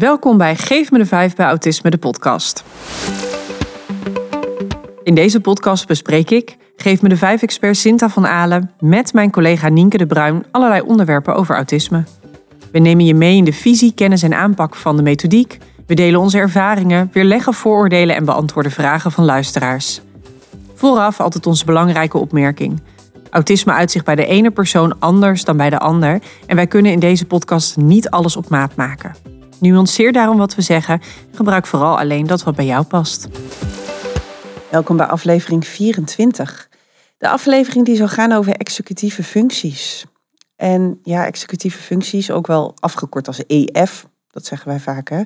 Welkom bij Geef me de 5 bij Autisme, de podcast. In deze podcast bespreek ik, Geef me de 5 expert Sinta van Alen, met mijn collega Nienke de Bruin allerlei onderwerpen over autisme. We nemen je mee in de visie, kennis en aanpak van de methodiek. We delen onze ervaringen, weerleggen vooroordelen en beantwoorden vragen van luisteraars. Vooraf altijd onze belangrijke opmerking. Autisme uitzicht bij de ene persoon anders dan bij de ander en wij kunnen in deze podcast niet alles op maat maken. Nuanceer daarom wat we zeggen en gebruik vooral alleen dat wat bij jou past. Welkom bij aflevering 24. De aflevering die zal gaan over executieve functies. En ja, executieve functies, ook wel afgekort als EF, dat zeggen wij vaak. Hè?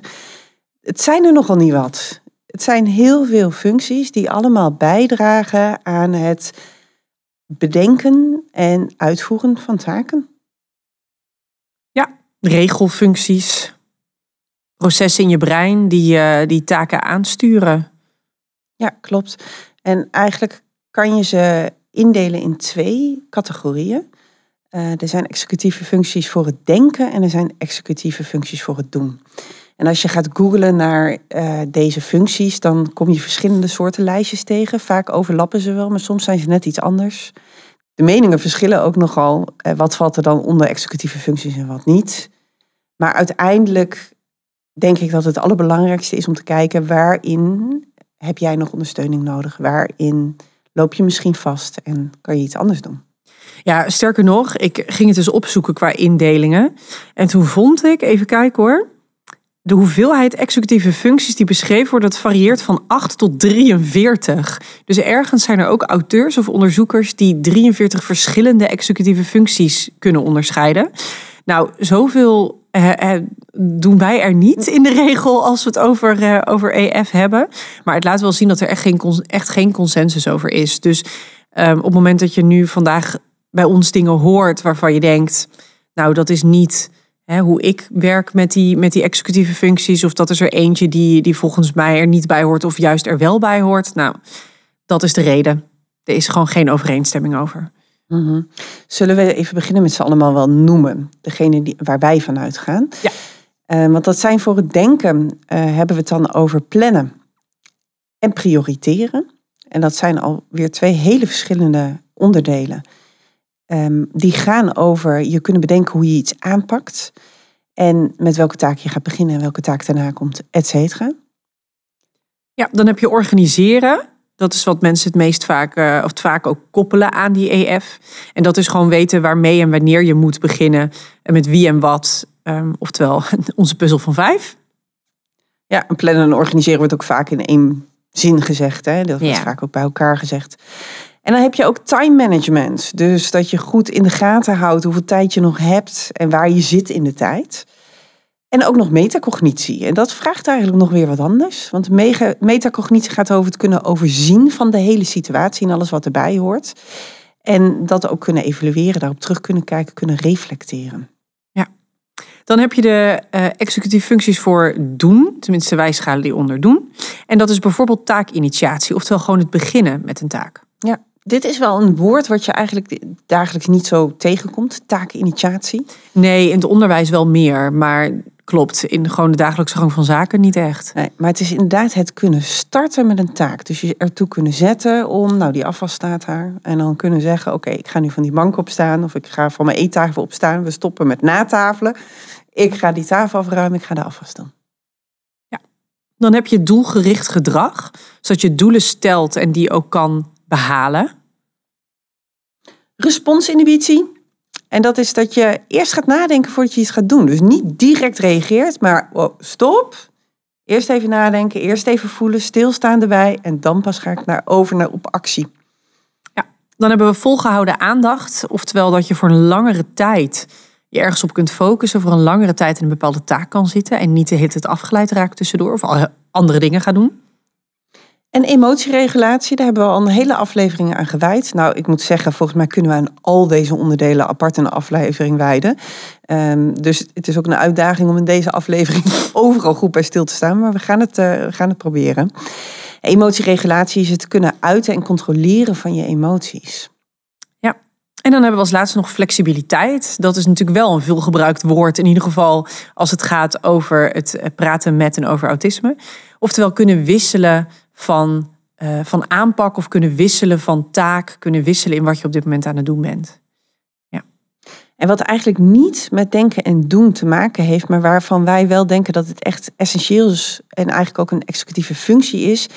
Het zijn er nogal niet wat. Het zijn heel veel functies die allemaal bijdragen aan het bedenken en uitvoeren van taken. Ja, regelfuncties, processen in je brein die, uh, die taken aansturen. Ja, klopt. En eigenlijk kan je ze indelen in twee categorieën. Uh, er zijn executieve functies voor het denken en er zijn executieve functies voor het doen. En als je gaat googlen naar uh, deze functies, dan kom je verschillende soorten lijstjes tegen. Vaak overlappen ze wel, maar soms zijn ze net iets anders. De meningen verschillen ook nogal. Wat valt er dan onder executieve functies en wat niet? Maar uiteindelijk denk ik dat het allerbelangrijkste is om te kijken waarin heb jij nog ondersteuning nodig? Waarin loop je misschien vast en kan je iets anders doen? Ja, sterker nog, ik ging het dus opzoeken qua indelingen. En toen vond ik, even kijken hoor, de hoeveelheid executieve functies die beschreven worden, dat varieert van 8 tot 43. Dus ergens zijn er ook auteurs of onderzoekers die 43 verschillende executieve functies kunnen onderscheiden. Nou, zoveel doen wij er niet in de regel als we het over, uh, over EF hebben. Maar het laat wel zien dat er echt geen, echt geen consensus over is. Dus um, op het moment dat je nu vandaag bij ons dingen hoort waarvan je denkt, nou dat is niet hè, hoe ik werk met die, met die executieve functies. Of dat is er eentje die, die volgens mij er niet bij hoort of juist er wel bij hoort. Nou, dat is de reden. Er is gewoon geen overeenstemming over. Mm Zullen we even beginnen met ze allemaal wel noemen? Degene die, waar wij vanuit gaan. Ja. Uh, want dat zijn voor het denken, uh, hebben we het dan over plannen en prioriteren. En dat zijn alweer twee hele verschillende onderdelen. Um, die gaan over je kunnen bedenken hoe je iets aanpakt. En met welke taak je gaat beginnen en welke taak daarna komt, et cetera. Ja, dan heb je organiseren. Dat is wat mensen het meest vaak, uh, of het vaak ook koppelen aan die EF. En dat is gewoon weten waarmee en wanneer je moet beginnen. En met wie en wat. Um, oftewel, onze puzzel van vijf. Ja, en plannen en organiseren wordt ook vaak in één zin gezegd. Hè? Dat wordt ja. vaak ook bij elkaar gezegd. En dan heb je ook time management. Dus dat je goed in de gaten houdt hoeveel tijd je nog hebt en waar je zit in de tijd. En ook nog metacognitie. En dat vraagt eigenlijk nog weer wat anders. Want metacognitie gaat over het kunnen overzien van de hele situatie en alles wat erbij hoort. En dat ook kunnen evalueren, daarop terug kunnen kijken, kunnen reflecteren. Ja. Dan heb je de uh, executieve functies voor doen. Tenminste, wij schalen die onder doen. En dat is bijvoorbeeld taakinitiatie, oftewel gewoon het beginnen met een taak. Ja, dit is wel een woord wat je eigenlijk dagelijks niet zo tegenkomt, taakinitiatie. Nee, in het onderwijs wel meer, maar klopt, in gewoon de dagelijkse gang van zaken niet echt. Nee, maar het is inderdaad het kunnen starten met een taak. Dus je ertoe kunnen zetten om, nou die afwas staat daar. En dan kunnen zeggen, oké, okay, ik ga nu van die bank opstaan of ik ga van mijn eettafel opstaan. We stoppen met natafelen. Ik ga die tafel afruimen, ik ga de afwas doen. Ja, dan heb je doelgericht gedrag, zodat je doelen stelt en die ook kan behalen? Responsinhibitie. En dat is dat je eerst gaat nadenken voordat je iets gaat doen. Dus niet direct reageert, maar oh, stop. Eerst even nadenken, eerst even voelen, stilstaan erbij. En dan pas ga ik naar over naar op actie. Ja, dan hebben we volgehouden aandacht. Oftewel dat je voor een langere tijd je ergens op kunt focussen. Voor een langere tijd in een bepaalde taak kan zitten. En niet de hit het afgeleid raakt tussendoor. Of andere dingen gaan doen. En emotieregulatie, daar hebben we al een hele aflevering aan gewijd. Nou, ik moet zeggen, volgens mij kunnen we aan al deze onderdelen apart een aflevering wijden. Um, dus het is ook een uitdaging om in deze aflevering overal goed bij stil te staan. Maar we gaan het, we gaan het proberen. Emotieregulatie is het kunnen uiten en controleren van je emoties. Ja, En dan hebben we als laatste nog flexibiliteit. Dat is natuurlijk wel een veelgebruikt woord, in ieder geval als het gaat over het eh, praten met en over autisme. Oftewel kunnen wisselen van, uh, van aanpak of kunnen wisselen van taak, kunnen wisselen in wat je op dit moment aan het doen bent. En wat eigenlijk niet met denken en doen te maken heeft, maar waarvan wij wel denken dat het echt essentieel is en eigenlijk ook een executieve functie is,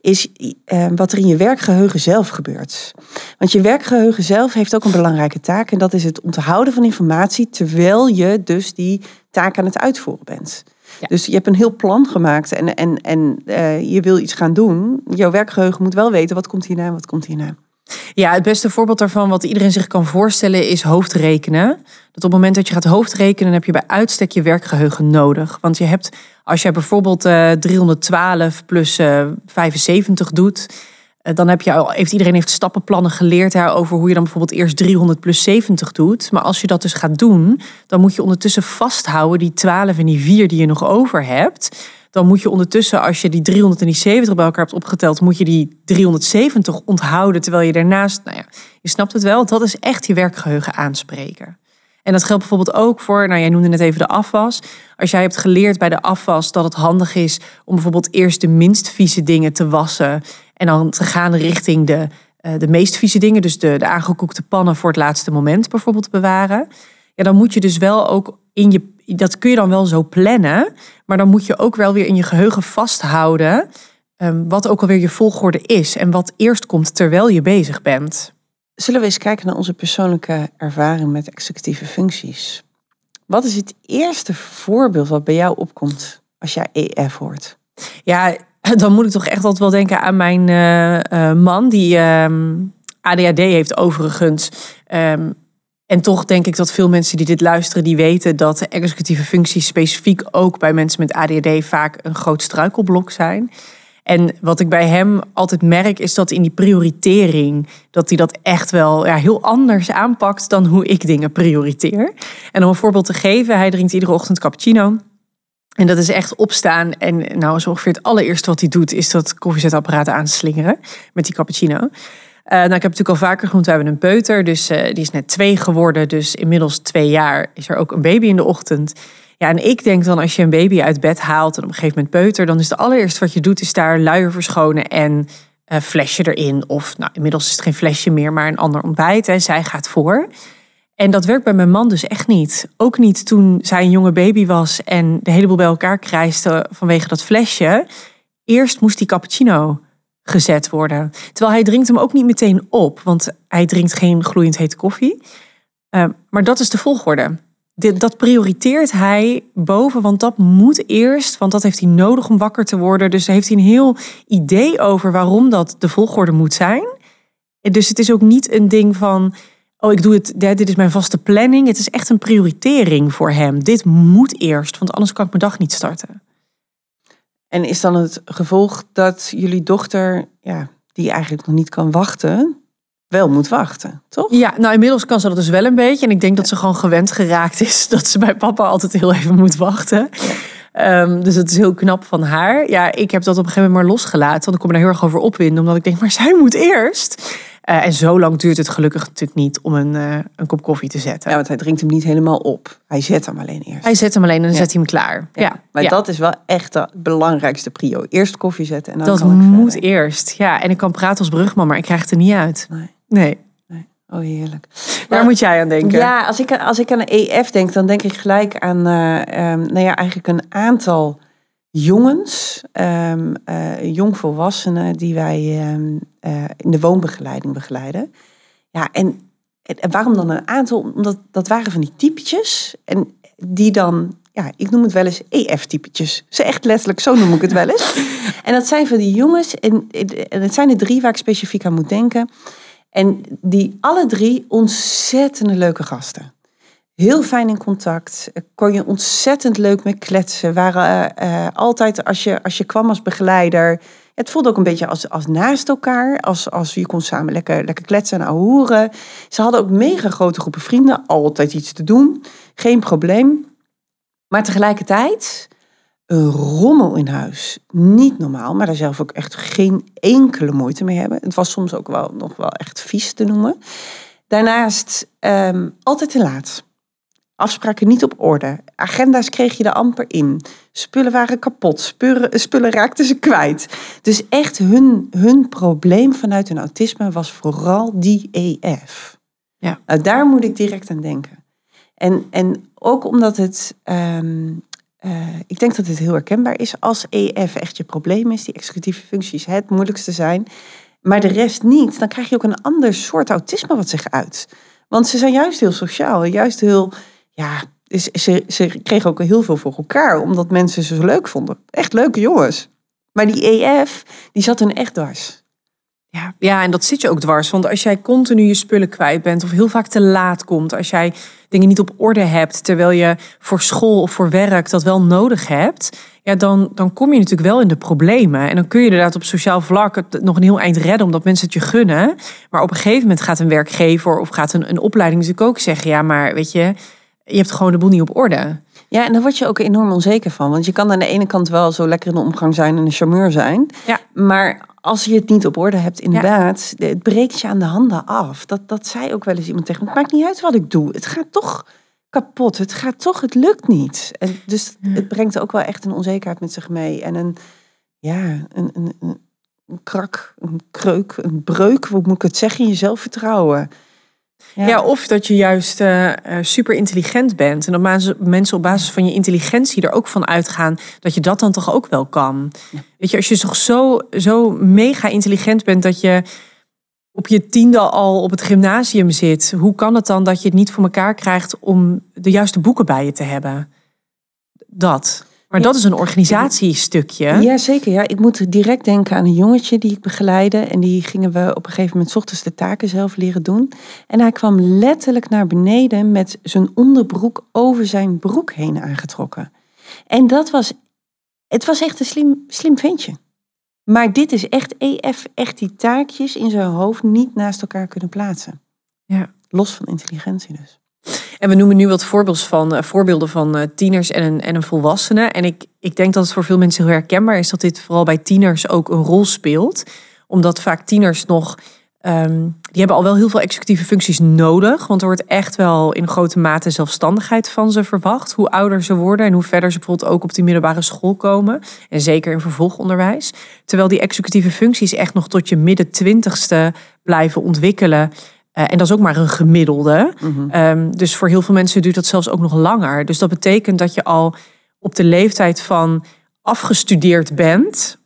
is eh, wat er in je werkgeheugen zelf gebeurt. Want je werkgeheugen zelf heeft ook een belangrijke taak en dat is het onthouden van informatie terwijl je dus die taak aan het uitvoeren bent. Dus je hebt een heel plan gemaakt en, en, en uh, je wil iets gaan doen. Jouw werkgeheugen moet wel weten wat komt hierna en wat komt hierna. Ja, het beste voorbeeld daarvan, wat iedereen zich kan voorstellen, is hoofdrekenen. Dat op het moment dat je gaat hoofdrekenen, heb je bij uitstek je werkgeheugen nodig. Want je hebt, als jij bijvoorbeeld uh, eh, 312 plus uh, eh, 75 doet, dan heb je al, heeft iedereen heeft stappenplannen geleerd over hoe je dan bijvoorbeeld eerst 300 plus 70 doet. Maar als je dat dus gaat doen, dan moet je ondertussen vasthouden die 12 en die 4 die je nog over hebt dan moet je ondertussen, als je die 370 bij elkaar hebt opgeteld, moet je die 370 onthouden. Terwijl je daarnaast, nou ja, je snapt het wel, dat is echt je werkgeheugen aanspreken. En dat geldt bijvoorbeeld ook voor, nou jij noemde net even de afwas. Als jij hebt geleerd bij de afwas dat het handig is om bijvoorbeeld eerst de minst vieze dingen te wassen. En dan te gaan richting de, uh, de meest vieze dingen. Dus de, de aangekoekte pannen voor het laatste moment bijvoorbeeld bewaren. Ja, dan moet je dus wel ook in je dat kun je dan wel zo plannen. Maar dan moet je ook wel weer in je geheugen vasthouden. Um, wat ook alweer je volgorde is. En wat eerst komt terwijl je bezig bent. Zullen we eens kijken naar onze persoonlijke ervaring met executieve functies? Wat is het eerste voorbeeld wat bij jou opkomt als jij EF hoort? Ja, dan moet ik toch echt altijd wel denken aan mijn uh, man, die ehm, ADHD heeft overigens. Um, en toch denk ik dat veel mensen die dit luisteren, die weten dat de executieve functies specifiek ook bij mensen met ADHD vaak een groot struikelblok zijn. En wat ik bij hem altijd merk, is dat in die prioritering, dat hij dat echt wel ja, heel anders aanpakt dan hoe ik dingen prioriteer. En om een voorbeeld te geven, hij drinkt iedere ochtend cappuccino. En dat is echt opstaan. En nou, zo ongeveer het allereerste wat hij doet, is dat koffiezetapparaat aanslingeren met die cappuccino. Uh, nou, ik heb natuurlijk al vaker genoemd, we hebben een peuter. Dus uh, die is net twee geworden. Dus inmiddels twee jaar is er ook een baby in de ochtend. Ja, en ik denk dan als je een baby uit bed haalt en op een gegeven moment peuter, dan is het allereerste wat je doet, is daar luier verschonen en uh, flesje erin. Of nou, inmiddels is het geen flesje meer, maar een ander ontbijt. En zij gaat voor. En dat werkt bij mijn man dus echt niet. Ook niet toen zij een jonge baby was en de hele boel bij elkaar krijste vanwege dat flesje. Eerst moest die cappuccino gezet worden. Terwijl hij drinkt hem ook niet meteen op, want hij drinkt geen gloeiend hete koffie. Uh, maar dat is de volgorde. Dat prioriteert hij boven, want dat moet eerst, want dat heeft hij nodig om wakker te worden. Dus heeft hij een heel idee over waarom dat de volgorde moet zijn. Dus het is ook niet een ding van, oh ik doe het, dit is mijn vaste planning. Het is echt een prioritering voor hem. Dit moet eerst, want anders kan ik mijn dag niet starten. En is dan het gevolg dat jullie dochter, ja, die eigenlijk nog niet kan wachten, wel moet wachten, toch? Ja, nou inmiddels kan ze dat dus wel een beetje. En ik denk dat ze gewoon gewend geraakt is dat ze bij papa altijd heel even moet wachten. Um, dus het is heel knap van haar. Ja, ik heb dat op een gegeven moment maar losgelaten. Want ik kom er heel erg over opwinden. Omdat ik denk, maar zij moet eerst. Uh, en zo lang duurt het gelukkig natuurlijk niet om een, uh, een kop koffie te zetten. Ja, want hij drinkt hem niet helemaal op. Hij zet hem alleen eerst. Hij zet hem alleen en dan zet hij hem klaar. Ja. Maar dat is wel echt de belangrijkste prio. Eerst koffie zetten en dan Dat kan moet eerst. Ja, en ik kan praten als brugman, maar ik krijg het er niet uit. Nee. Nee. Oh, heerlijk. Waar nou, moet jij aan denken? Ja, als ik, als ik aan een EF denk, dan denk ik gelijk aan uh, um, nou ja, eigenlijk een aantal jongens, um, uh, jongvolwassenen, die wij um, uh, in de woonbegeleiding begeleiden. Ja, en, en, waarom dan een aantal? Omdat dat waren van die typetjes. En die dan, ja, ik noem het wel eens EF-typetjes. Ze echt letterlijk, zo noem ik het wel eens. en dat zijn van die jongens, en, en het zijn er drie waar ik specifiek aan moet denken. En die alle drie ontzettende leuke gasten heel fijn in contact. Kon je ontzettend leuk mee kletsen. Waren uh, altijd, als je, als je kwam als begeleider, het voelde ook een beetje als, als naast elkaar. Als, als je kon samen lekker, lekker kletsen en ahoeren. Ze hadden ook mega grote groepen vrienden. Altijd iets te doen. Geen probleem. Maar tegelijkertijd een rommel in huis. Niet normaal, maar daar zelf ook echt geen enkele moeite mee hebben. Het was soms ook wel nog wel echt vies te noemen. Daarnaast ehm, altijd te laat. Afspraken niet op orde. Agenda's kreeg je er amper in. Spullen waren kapot. Spullen, spullen raakten ze kwijt. Dus echt hun, hun probleem vanuit hun autisme was vooral die EF. Ja. Nou, daar moet ik direct aan denken. En, en ook omdat het, ehm, eh, ik denk dat het heel herkenbaar is als EF echt je probleem is, die executieve functies het moeilijkste zijn, maar de rest niet, dan krijg je ook een ander soort autisme wat zich uit. Want ze zijn juist heel sociaal, juist heel, ja, ze, ze, ze kregen ook heel veel voor elkaar, omdat mensen ze zo leuk vonden. Echt leuke jongens. Maar die EF, die zat hun echt dwars. Ja, ja, en dat zit je ook dwars. Want als jij continu je spullen kwijt bent of heel vaak te laat komt, als jij dingen niet op orde hebt, terwijl je voor school of voor werk dat wel nodig hebt, ja, dan, dan kom je natuurlijk wel in de problemen. En dan kun je inderdaad op sociaal vlak het nog een heel eind redden, omdat mensen het je gunnen. Maar op een gegeven moment gaat een werkgever of gaat een, een opleiding natuurlijk ook zeggen, ja, maar weet je, je hebt gewoon de boel niet op orde. Ja, en daar word je ook enorm onzeker van. Want je kan aan de ene kant wel zo lekker in de omgang zijn en een charmeur zijn. Ja. Maar als je het niet op orde hebt, inderdaad, het breekt je aan de handen af. Dat, dat zei ook wel eens iemand tegen me. Het maakt niet uit wat ik doe. Het gaat toch kapot. Het gaat toch, het lukt niet. En dus het brengt ook wel echt een onzekerheid met zich mee. En een, ja, een, een, een, een krak, een kreuk, een breuk, hoe moet ik het zeggen, in je zelfvertrouwen. Ja. of dat je juist uh, super intelligent bent. En dat mensen op basis van je intelligentie er ook van uitgaan dat je dat dan toch ook wel kan. Weet je, als je toch zo, zo mega intelligent bent dat je op je tiende al op het gymnasium zit, hoe kan het dan dat je het niet voor elkaar krijgt om de juiste boeken bij je te hebben? Dat. Maar dat is een organisatiestukje. Ja, zeker. Ja. Ik moet direct denken aan een jongetje die ik begeleide. En die gingen we op een gegeven moment ochtends de taken zelf leren doen. En hij kwam letterlijk naar beneden met zijn onderbroek over zijn broek heen aangetrokken. En dat was, het was echt een slim, slim ventje. Maar dit is echt EF, echt die taakjes in zijn hoofd niet naast elkaar kunnen plaatsen. Ja. Los van intelligentie dus. En we noemen nu wat voorbeelden van, voorbeelden van uh, tieners en een, en een volwassene. En ik, ik denk dat het voor veel mensen heel herkenbaar is dat dit vooral bij tieners ook een rol speelt. Omdat vaak tieners nog, um, die hebben al wel heel veel executieve functies nodig. Want er wordt echt wel in grote mate zelfstandigheid van ze verwacht. Hoe ouder ze worden en hoe verder ze bijvoorbeeld ook op die middelbare school komen. En zeker in vervolgonderwijs. Terwijl die executieve functies echt nog tot je midden twintigste blijven ontwikkelen. Uh, en dat is ook maar een gemiddelde. Mhm. Um, dus voor heel veel mensen duurt dat zelfs ook nog langer. Dus dat betekent dat je al op de leeftijd van afgestudeerd bent.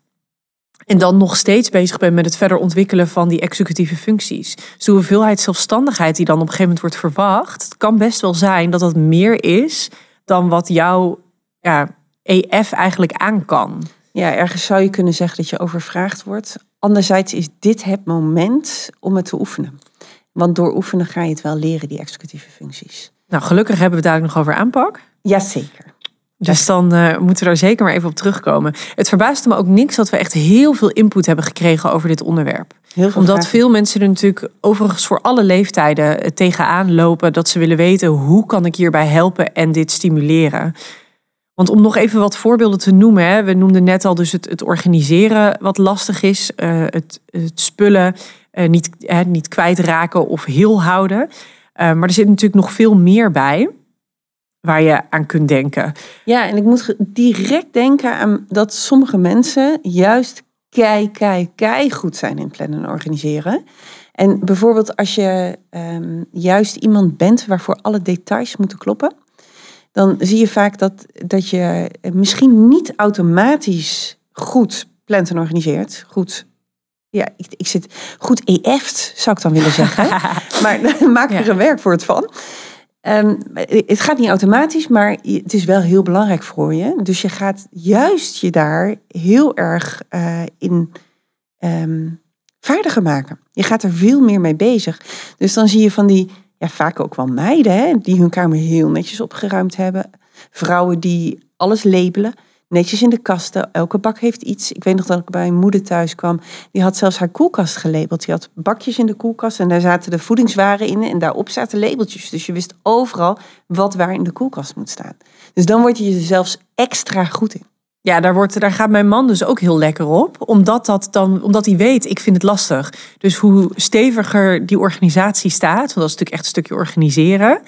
En dan nog steeds bezig bent met het verder ontwikkelen van die executieve functies. Dus de hoeveelheid zelfstandigheid die dan op een gegeven moment wordt verwacht, het kan best wel zijn dat dat meer is dan wat jouw ja, EF eigenlijk aan kan. Ja, ergens zou je kunnen zeggen dat je overvraagd wordt. Anderzijds is dit het moment om het te oefenen. Want door oefenen ga je het wel leren, die executieve functies. Nou, gelukkig hebben we het daar nog over aanpak. Jazeker. Dus dan uh, moeten we daar zeker maar even op terugkomen. Het verbaasde me ook niks dat we echt heel veel input hebben gekregen over dit onderwerp. Heel veel Omdat vragen. veel mensen er natuurlijk overigens voor alle leeftijden eh, tegenaan lopen. Dat ze willen weten hoe kan ik hierbij helpen en dit stimuleren. Want om nog even wat voorbeelden te noemen. Hè, we noemden net al dus het, het organiseren wat lastig is. Uh, het, het spullen uh, niet, uh, niet kwijtraken of heel houden. Uh, maar er zit natuurlijk nog veel meer bij waar je aan kunt denken. Ja, en ik moet direct denken aan dat sommige mensen juist kei, kei, kei goed zijn in plannen en organiseren. En bijvoorbeeld als je um, juist iemand bent waarvoor alle details moeten kloppen, dan zie je vaak dat, dat je misschien niet automatisch goed plant en organiseert, goed ja, ik, ik zit goed EF't, zou ik dan willen zeggen. maar maak er een werkwoord van. Um, het gaat niet automatisch, maar het is wel heel belangrijk voor je. Dus je gaat juist je daar heel erg uh, in um, vaardiger maken. Je gaat er veel meer mee bezig. Dus dan zie je van die, ja, vaak ook wel meiden, hè, die hun kamer heel netjes opgeruimd hebben. Vrouwen die alles labelen netjes in de kasten. Elke bak heeft iets. Ik weet nog dat ik bij mijn moeder thuis kwam. Die had zelfs haar koelkast gelabeld. Die had bakjes in de koelkast en daar zaten de voedingswaren in. En daarop zaten labeltjes. Dus je wist overal wat waar in de koelkast moet staan. Dus dan word je er zelfs extra goed in. Ja, daar, wordt, daar gaat mijn man dus ook heel lekker op. Omdat, dat dan, omdat hij weet, ik vind het lastig. Dus hoe steviger die organisatie staat, want dat is natuurlijk echt een stukje organiseren,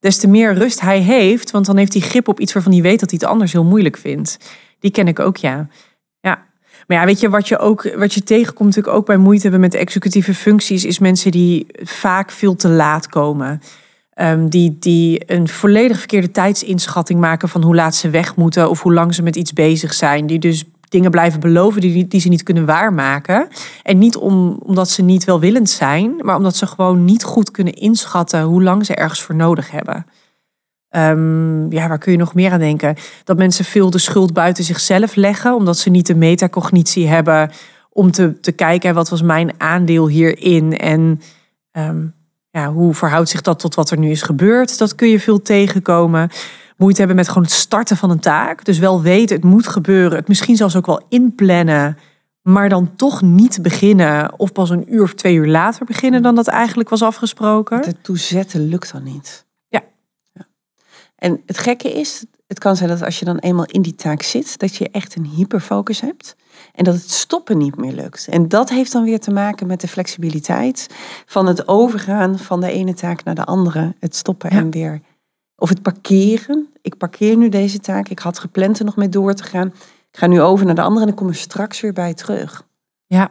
des te meer rust hij heeft. Want dan heeft hij grip op iets waarvan hij weet dat hij het anders heel moeilijk vindt. Die ken ik ook, ja. Ja. Maar ja, weet je, wat je ook wat je tegenkomt, natuurlijk ook bij moeite hebben met executieve functies, is mensen die vaak veel te laat komen. Um, die, die een volledig verkeerde tijdsinschatting maken van hoe laat ze weg moeten of hoe lang ze met iets bezig zijn. Die dus dingen blijven beloven die, die ze niet kunnen waarmaken. En niet om, omdat ze niet welwillend zijn, maar omdat ze gewoon niet goed kunnen inschatten hoe lang ze ergens voor nodig hebben. Um, ja, waar kun je nog meer aan denken? Dat mensen veel de schuld buiten zichzelf leggen, omdat ze niet de metacognitie hebben om te, te kijken wat was mijn aandeel hierin en um, ja, hoe verhoudt zich dat tot wat er nu is gebeurd? Dat kun je veel tegenkomen. Moeite hebben met gewoon het starten van een taak. Dus wel weten, het moet gebeuren. Het misschien zelfs ook wel inplannen. Maar dan toch niet beginnen. Of pas een uur of twee uur later beginnen dan dat eigenlijk was afgesproken. Het toezetten lukt dan niet. Ja. ja. En het gekke is, het kan zijn dat als je dan eenmaal in die taak zit, dat je echt een hyperfocus hebt. En dat het stoppen niet meer lukt. En dat heeft dan weer te maken met de flexibiliteit van het overgaan van de ene taak naar de andere. Het stoppen en weer. Of het parkeren. Ik parkeer nu deze taak. Ik had gepland er nog mee door te gaan. Ik ga nu over naar de andere en ik kom er straks weer bij terug. Ja,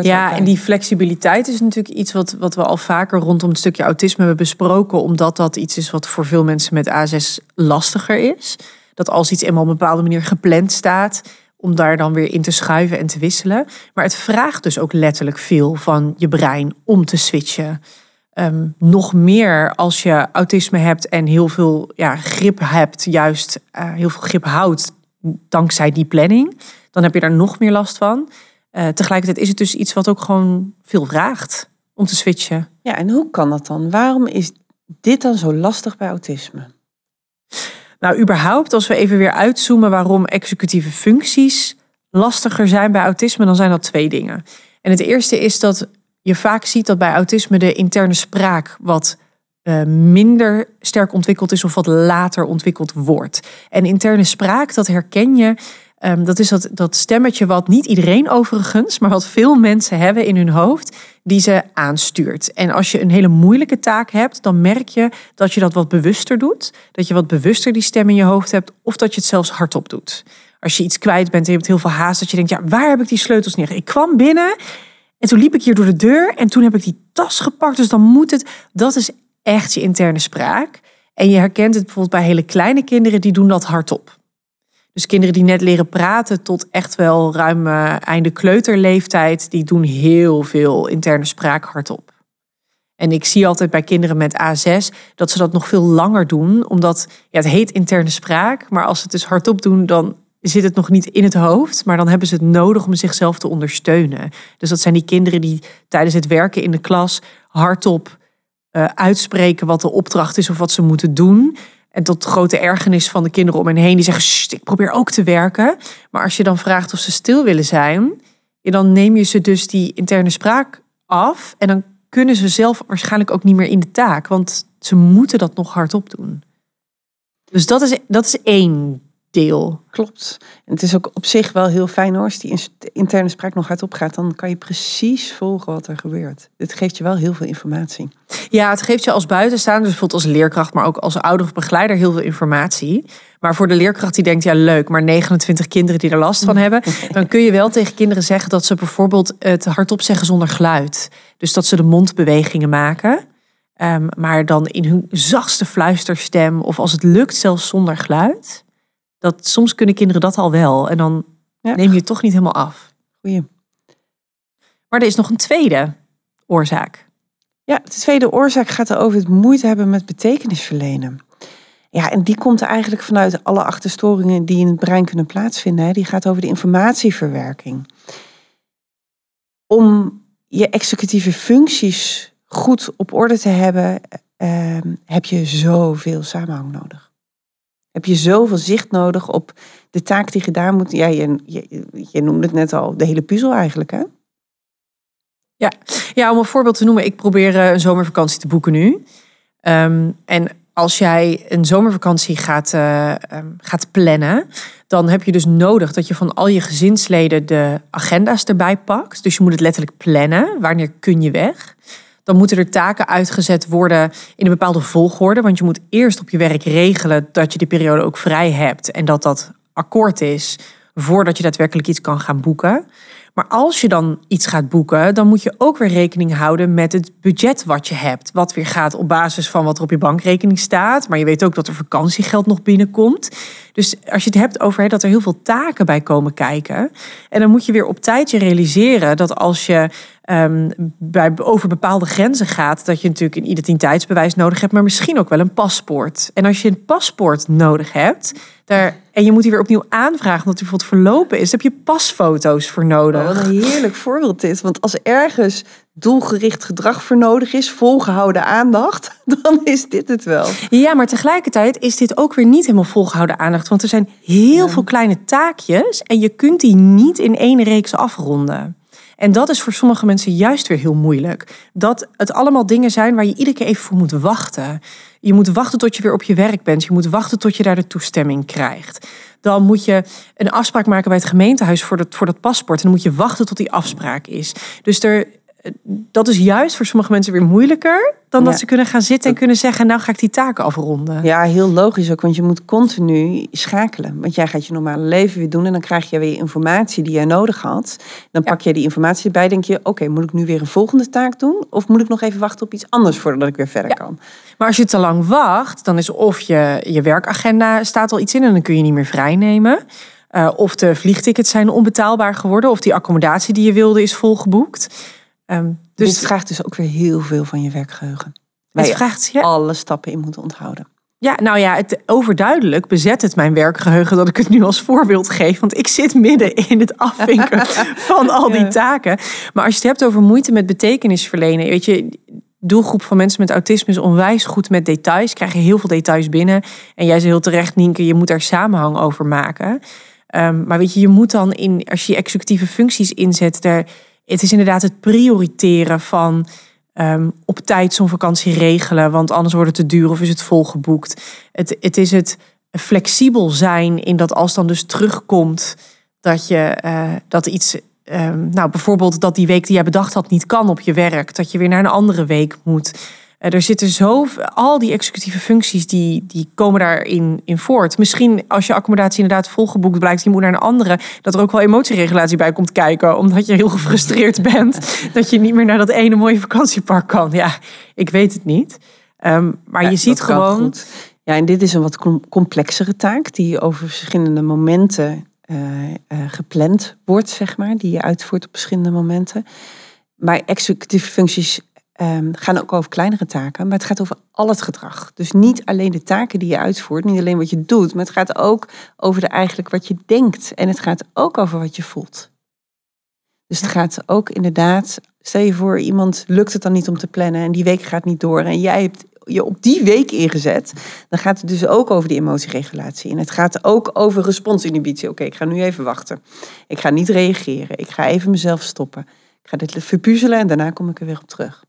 ja, en die flexibiliteit is natuurlijk iets wat, wat we al vaker rondom het stukje autisme hebben besproken, omdat dat iets is wat voor veel mensen met A6 lastiger is. Dat als iets eenmaal op een bepaalde manier gepland staat, om daar dan weer in te schuiven en te wisselen. Maar het vraagt dus ook letterlijk veel van je brein om te switchen. Ehm, nog meer als je autisme hebt en heel veel ja, grip hebt, juist uh, heel veel grip houdt dankzij die planning, dan heb je daar nog meer last van. Uh, tegelijkertijd is het dus iets wat ook gewoon veel vraagt om te switchen. Ja, en hoe kan dat dan? Waarom is dit dan zo lastig bij autisme? Nou, überhaupt, als we even weer uitzoomen waarom executieve functies lastiger zijn bij autisme, dan zijn dat twee dingen. En het eerste is dat je vaak ziet dat bij autisme de interne spraak wat uh, minder sterk ontwikkeld is of wat later ontwikkeld wordt. En interne spraak, dat herken je Ehm, dat is dat, dat stemmetje wat niet iedereen overigens, maar wat veel mensen hebben in hun hoofd, die ze aanstuurt. En als je een hele moeilijke taak hebt, dan merk je dat je dat wat bewuster doet. Dat je wat bewuster die stem in je hoofd hebt, of dat je het zelfs hardop doet. Als je iets kwijt bent en je hebt heel veel haast, dat je denkt, ja, waar heb ik die sleutels neer? Ik kwam binnen en toen liep ik hier door de deur en toen heb ik die tas gepakt, dus dan moet het. Dat is echt je interne spraak. En je herkent het bijvoorbeeld bij hele kleine kinderen, die doen dat hardop. Dus kinderen die net leren praten tot echt wel ruim uh, einde kleuterleeftijd, die doen heel veel interne spraak hardop. En ik zie altijd bij kinderen met A6 dat ze dat nog veel langer doen, omdat ja, het heet interne spraak, maar als ze het dus hardop doen, dan zit het nog niet in het hoofd, maar dan hebben ze het nodig om zichzelf te ondersteunen. Dus dat zijn die kinderen die tijdens het werken in de klas hardop uh, uitspreken wat de opdracht is of wat ze moeten doen. En tot grote ergernis van de kinderen om hen heen. Die zeggen, ik probeer ook te werken. Maar als je dan vraagt of ze stil willen zijn. Dan neem je ze dus die interne spraak af. En dan kunnen ze zelf waarschijnlijk ook niet meer in de taak. Want ze moeten dat nog hardop doen. Dus dat is, dat is één deel. Klopt. En het is ook op zich wel heel fijn hoor, als die interne spraak nog hardop gaat, dan kan je precies volgen wat er gebeurt. Het geeft je wel heel veel informatie. Ja, het geeft je als buitenstaander, dus bijvoorbeeld als leerkracht, maar ook als ouder of begeleider heel veel informatie. Maar voor de leerkracht die denkt, ja leuk, maar 29 kinderen die er last van hebben, dan kun je wel tegen kinderen zeggen dat ze bijvoorbeeld het hardop zeggen zonder geluid. Dus dat ze de mondbewegingen maken. Um, maar dan in hun zachtste fluisterstem, of als het lukt, zelfs zonder geluid. Dat soms kunnen kinderen dat al wel. En dan neem je het toch niet helemaal af. Goeie. Maar er is nog een tweede oorzaak. Ja, de tweede oorzaak gaat over het moeite hebben met betekenis verlenen. Ja, en die komt er eigenlijk vanuit alle achterstoringen die in het brein kunnen plaatsvinden. Die gaat over de informatieverwerking. Om je executieve functies goed op orde te hebben, eh, heb je zoveel samenhang nodig heb je zoveel zicht nodig op de taak die gedaan moet. Ja, je, je, je noemde het net al, de hele puzzel eigenlijk, hè? Ja. ja, om een voorbeeld te noemen. Ik probeer eh, een zomervakantie te boeken nu. Ehm, en als jij een zomervakantie gaat, uh, gaat plannen, dan heb je dus nodig dat je van al je gezinsleden de agenda's erbij pakt. Dus je moet het letterlijk plannen. Wanneer kun je weg? Dan moeten er taken uitgezet worden in een bepaalde volgorde. Want je moet eerst op je werk regelen dat je die periode ook vrij hebt. En dat dat akkoord is voordat je daadwerkelijk iets kan gaan boeken. Maar als je dan iets gaat boeken, dan moet je ook weer rekening houden met het budget wat je hebt. Wat weer gaat op basis van wat er op je bankrekening staat. Maar je weet ook dat er vakantiegeld nog binnenkomt. Dus als je het hebt over dat er heel veel taken bij komen kijken. En dan moet je weer op tijd je realiseren dat als je um, bij, over bepaalde grenzen gaat, dat je natuurlijk een identiteitsbewijs nodig hebt, maar misschien ook wel een paspoort. En als je een paspoort nodig hebt, daar, en je moet die weer opnieuw aanvragen omdat die bijvoorbeeld verlopen is, heb je pasfoto's voor nodig. Wat een heerlijk voorbeeld dit. Want als ergens doelgericht gedrag voor nodig is, volgehouden aandacht, dan is dit het wel. Ja, maar tegelijkertijd is dit ook weer niet helemaal volgehouden aandacht. Want er zijn heel veel kleine taakjes en je kunt die niet in één reeks afronden. En dat is voor sommige mensen juist weer heel moeilijk. Dat het allemaal dingen zijn waar je iedere keer even voor moet wachten. Je moet wachten tot je weer op je werk bent. Je moet wachten tot je daar de toestemming krijgt. Dan moet je een afspraak maken bij het gemeentehuis voor dat, voor dat paspoort. En dan moet je wachten tot die afspraak is. Dus er, dat is juist voor sommige mensen weer moeilijker dan dat ze kunnen gaan zitten en kunnen zeggen: Nou ga ik die taken afronden. Ja, heel logisch ook, want je moet continu schakelen. Want jij gaat je normale leven weer doen en dan krijg je weer informatie die jij nodig had. Dan pak je die informatie erbij, denk je: Oké, moet ik nu weer een volgende taak doen? Of moet ik nog even wachten op iets anders voordat ik weer verder kan? Maar als je te lang wacht, dan is of je, je werkagenda staat al iets in en dan kun je niet meer vrijnemen. Uh, of de vliegtickets zijn onbetaalbaar geworden, of die accommodatie die je wilde is volgeboekt. Um, dus Dit vraagt dus ook weer heel veel van je werkgeheugen. Waar het vraagt je alle stappen in moet onthouden. Ja, nou ja, het, overduidelijk bezet het mijn werkgeheugen dat ik het nu als voorbeeld geef. Want ik zit midden in het afvinken van al die taken. Maar als je het hebt over moeite met betekenis verlenen. Weet je, doelgroep van mensen met autisme is onwijs goed met details. Krijgen heel veel details binnen. En jij zei heel terecht, Nienke, je moet daar samenhang over maken. Um, maar weet je, je moet dan in, als je executieve functies inzet, daar het is inderdaad het prioriteren van um, op tijd zo'n vakantie regelen, want anders wordt het te duur of is het volgeboekt. Het, het is het flexibel zijn in dat als dan dus terugkomt dat je uh, dat iets, um, nou bijvoorbeeld dat die week die jij bedacht had niet kan op je werk, dat je weer naar een andere week moet. Eh, er zitten zo, al die executieve functies die, die komen daarin in voort. Misschien als je accommodatie inderdaad volgeboekt blijkt, je moet naar een andere, dat er ook wel emotieregulatie bij komt kijken, omdat je heel gefrustreerd bent dat je niet meer naar dat ene mooie vakantiepark kan. Ja, ik weet het niet. Um, maar je ziet gewoon. Ja, en dit is een wat complexere taak die over verschillende momenten uh, uh, gepland wordt, zeg maar, die je uitvoert op verschillende momenten. Maar executieve functies um, gaan ook over kleinere taken, maar het gaat over al het gedrag. Dus niet alleen de taken die je uitvoert, niet alleen wat je doet, maar het gaat ook over de, eigenlijk wat je denkt. En het gaat ook over wat je voelt. Dus het gaat ook inderdaad, stel je voor, iemand lukt het dan niet om te plannen en die week gaat niet door en jij hebt je op die week ingezet, dan gaat het dus ook over die emotieregulatie. En het gaat ook over responsinhibitie. Oké, ik ga nu even wachten. Ik ga niet reageren. Ik ga even mezelf stoppen. Ik ga dit verpuzzelen en daarna kom ik er weer op terug.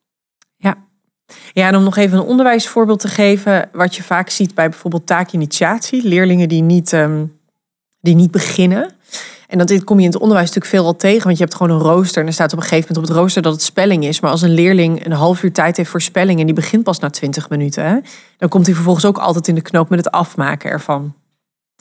Ja. En om nog even een onderwijsvoorbeeld te geven, wat je vaak ziet bij bijvoorbeeld taakinitiatie, leerlingen die niet, um, die niet beginnen. En dat dit kom je in het onderwijs natuurlijk veel al tegen, want je hebt gewoon een rooster en er staat op een gegeven moment op het rooster dat het spelling is. Maar als een leerling een half uur tijd heeft voor spelling en die begint pas na 20 minuten, dan komt hij vervolgens ook altijd in de knoop met het afmaken ervan.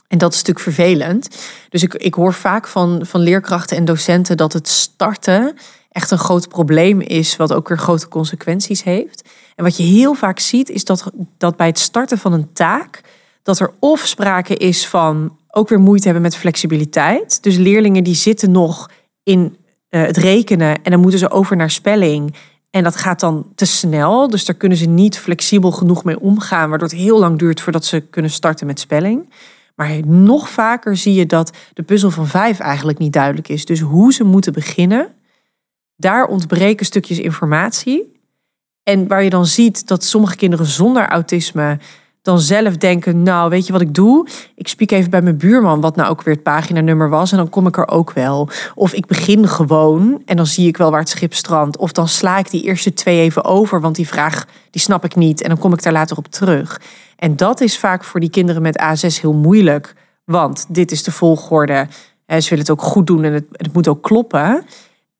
En dat is natuurlijk vervelend. Dus ik, ik hoor vaak van, van leerkrachten en docenten dat het starten echt een groot probleem is, wat ook weer grote consequenties heeft. En wat je heel vaak ziet, is dat, dat bij het starten van een taak, dat er of sprake is van ook weer moeite hebben met flexibiliteit. Dus leerlingen die zitten nog in uh, het rekenen en dan moeten ze over naar spelling. En dat gaat dan te snel, dus daar kunnen ze niet flexibel genoeg mee omgaan, waardoor het heel lang duurt voordat ze kunnen starten met spelling. Maar nog vaker zie je dat de puzzel van vijf eigenlijk niet duidelijk is. Dus hoe ze moeten beginnen daar ontbreken stukjes informatie. En waar je dan ziet dat sommige kinderen zonder autisme dan zelf denken, nou weet je wat ik doe? Ik spreek even bij mijn buurman wat nou ook weer het paginanummer was en dan kom ik er ook wel. Of ik begin gewoon en dan zie ik wel waar het schip strandt. Of dan sla ik die eerste twee even over, want die vraag die snap ik niet en dan kom ik daar later op terug. En dat is vaak voor die kinderen met A6 heel moeilijk, want dit is de volgorde. Ze willen het ook goed doen en het, het moet ook kloppen.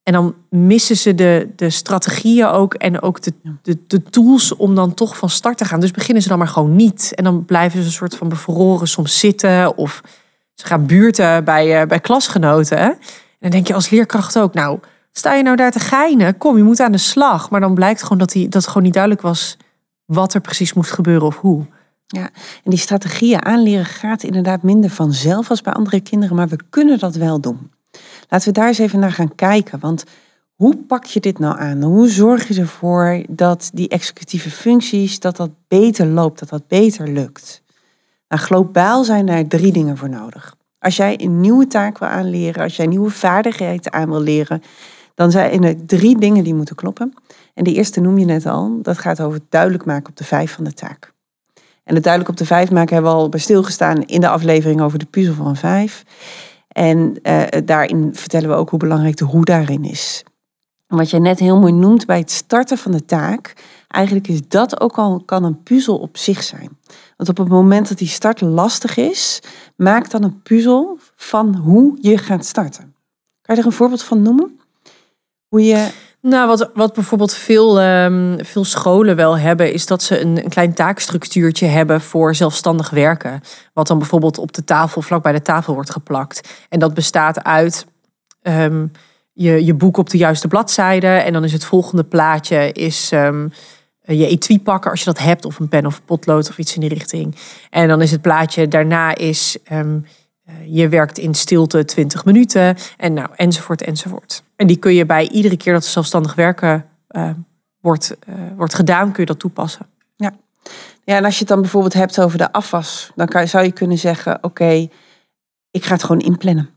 En dan missen ze de, de strategieën ook en ook de, de, de tools om dan toch van start te gaan. Dus beginnen ze dan maar gewoon niet. En dan blijven ze een soort van bevroren soms zitten. Of ze gaan buurten bij, uh, bij klasgenoten. En dan denk je als leerkracht ook, nou, sta je nou daar te geinen? Kom, je moet aan de slag. Maar dan blijkt gewoon dat, die, dat het gewoon niet duidelijk was wat er precies moest gebeuren of hoe. Ja, en die strategieën aanleren gaat inderdaad minder vanzelf als bij andere kinderen, maar we kunnen dat wel doen. Laten we daar eens even naar gaan kijken. Want hoe pak je dit nou aan? Hoe zorg je ervoor dat die executieve functies, dat dat beter loopt, dat dat beter lukt? Nou, globaal zijn daar drie dingen voor nodig. Als jij een nieuwe taak wil aanleren, als jij nieuwe vaardigheden aan wil leren, dan zijn er drie dingen die moeten kloppen. En de eerste noem je net al, dat gaat over het duidelijk maken op de vijf van de taak. En het duidelijk op de vijf maken hebben we al bij stilgestaan in de aflevering over de puzzel van vijf. En uh, daarin vertellen we ook hoe belangrijk de hoe daarin is. Wat je net heel mooi noemt bij het starten van de taak, eigenlijk is dat ook al kan een puzzel op zich zijn. Want op het moment dat die start lastig is, maak dan een puzzel van hoe je gaat starten. Kan je er een voorbeeld van noemen? Hoe je nou, wat, wat bijvoorbeeld veel, um, veel scholen wel hebben, is dat ze een, een, klein taakstructuurtje hebben voor zelfstandig werken. Wat dan bijvoorbeeld op de tafel, vlak bij de tafel wordt geplakt. En dat bestaat uit um, je, je boek op de juiste bladzijde. En dan is het volgende plaatje is um, je etui pakken als je dat hebt, of een pen of potlood of iets in die richting. En dan is het plaatje daarna is eh, je werkt in stilte 20 minuten en nou, enzovoort, enzovoort. En die kun je bij iedere keer dat zelfstandig werken uh, wordt, uh, wordt gedaan, kun je dat toepassen. Ja. ja, en als je het dan bijvoorbeeld hebt over de afwas, dan kan, zou je kunnen zeggen: Oké, ik ga het gewoon inplannen.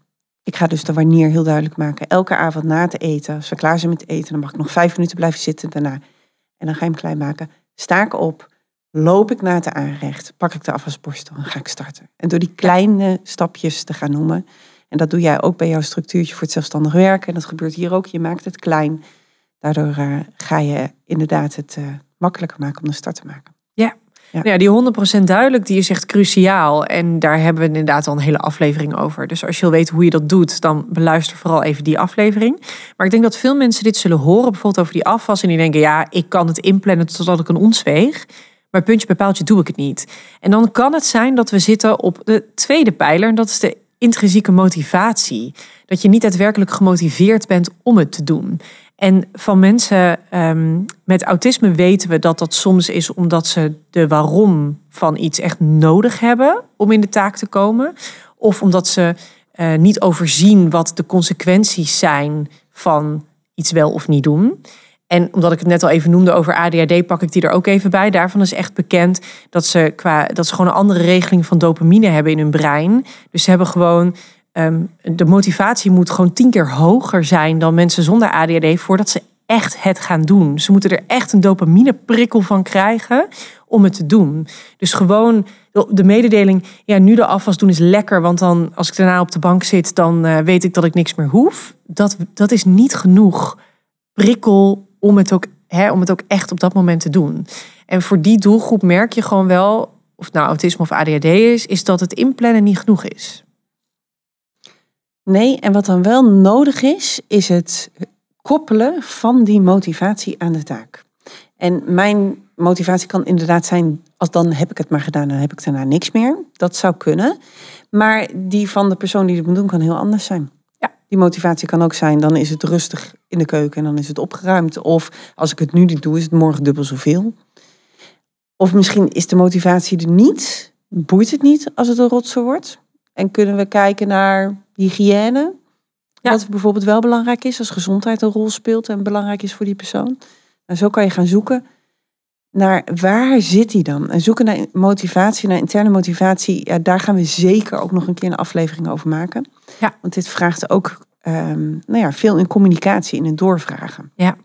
Ik ga dus de wanneer heel duidelijk maken. Elke avond na te eten, als we klaar zijn met eten, dan mag ik nog vijf minuten blijven zitten daarna. En dan ga je hem klein maken. Sta ik op, loop ik naar het aanrecht, pak ik de afwasborstel en ga ik starten. En door die kleine stapjes te gaan noemen, en dat doe jij ook bij jouw structuurtje voor het zelfstandig werken, en dat gebeurt hier ook, je maakt het klein. Daardoor uh, ga je inderdaad het uh, makkelijker maken om de start te maken. Ja. Ja. ja, die 100% duidelijk, die is echt cruciaal. En daar hebben we inderdaad al een hele aflevering over. Dus als je wil weten hoe je dat doet, dan beluister vooral even die aflevering. Maar ik denk dat veel mensen dit zullen horen, bijvoorbeeld over die afwas. En die denken, ja, ik kan het inplannen totdat ik een ons weeg. Maar puntje bij paaltje doe ik het niet. En dan kan het zijn dat we zitten op de tweede pijler. En dat is de intrinsieke motivatie. Dat je niet daadwerkelijk gemotiveerd bent om het te doen. En van mensen um, met autisme weten we dat dat soms is omdat ze de waarom van iets echt nodig hebben om in de taak te komen. Of omdat ze uh, niet overzien wat de consequenties zijn van iets wel of niet doen. En omdat ik het net al even noemde over ADHD, pak ik die er ook even bij. Daarvan is echt bekend dat ze, qua, dat ze gewoon een andere regeling van dopamine hebben in hun brein. Dus ze hebben gewoon. Um, de motivatie moet gewoon tien keer hoger zijn dan mensen zonder ADHD voordat ze echt het gaan doen. Ze moeten er echt een dopamineprikkel van krijgen om het te doen. Dus gewoon de mededeling, ja, nu de afwas doen is lekker, want dan als ik daarna op de bank zit, dan uh, weet ik dat ik niks meer hoef. Dat, dat is niet genoeg prikkel om het, ook, hè, om het ook echt op dat moment te doen. En voor die doelgroep merk je gewoon wel, of het nou autisme of ADHD is, is dat het inplannen niet genoeg is. Nee, en wat dan wel nodig is, is het koppelen van die motivatie aan de taak. En mijn motivatie kan inderdaad zijn, als dan heb ik het maar gedaan, dan heb ik daarna niks meer. Dat zou kunnen. Maar die van de persoon die het moet doen, kan heel anders zijn. Die motivatie kan ook zijn, dan is het rustig in de keuken en dan is het opgeruimd. Of als ik het nu niet doe, is het morgen dubbel zoveel. Of misschien is de motivatie er niet, boeit het niet als het een rotzooi wordt. En kunnen we kijken naar hygiëne, ja. wat bijvoorbeeld wel belangrijk is als gezondheid een rol speelt en belangrijk is voor die persoon. Nou, zo kan je gaan zoeken naar waar zit die dan? En zoeken naar motivatie, naar interne motivatie. Ja, daar gaan we zeker ook nog een keer een aflevering over maken. Ja. Want dit vraagt ook um, nou ja, veel in communicatie, in het doorvragen. Ja.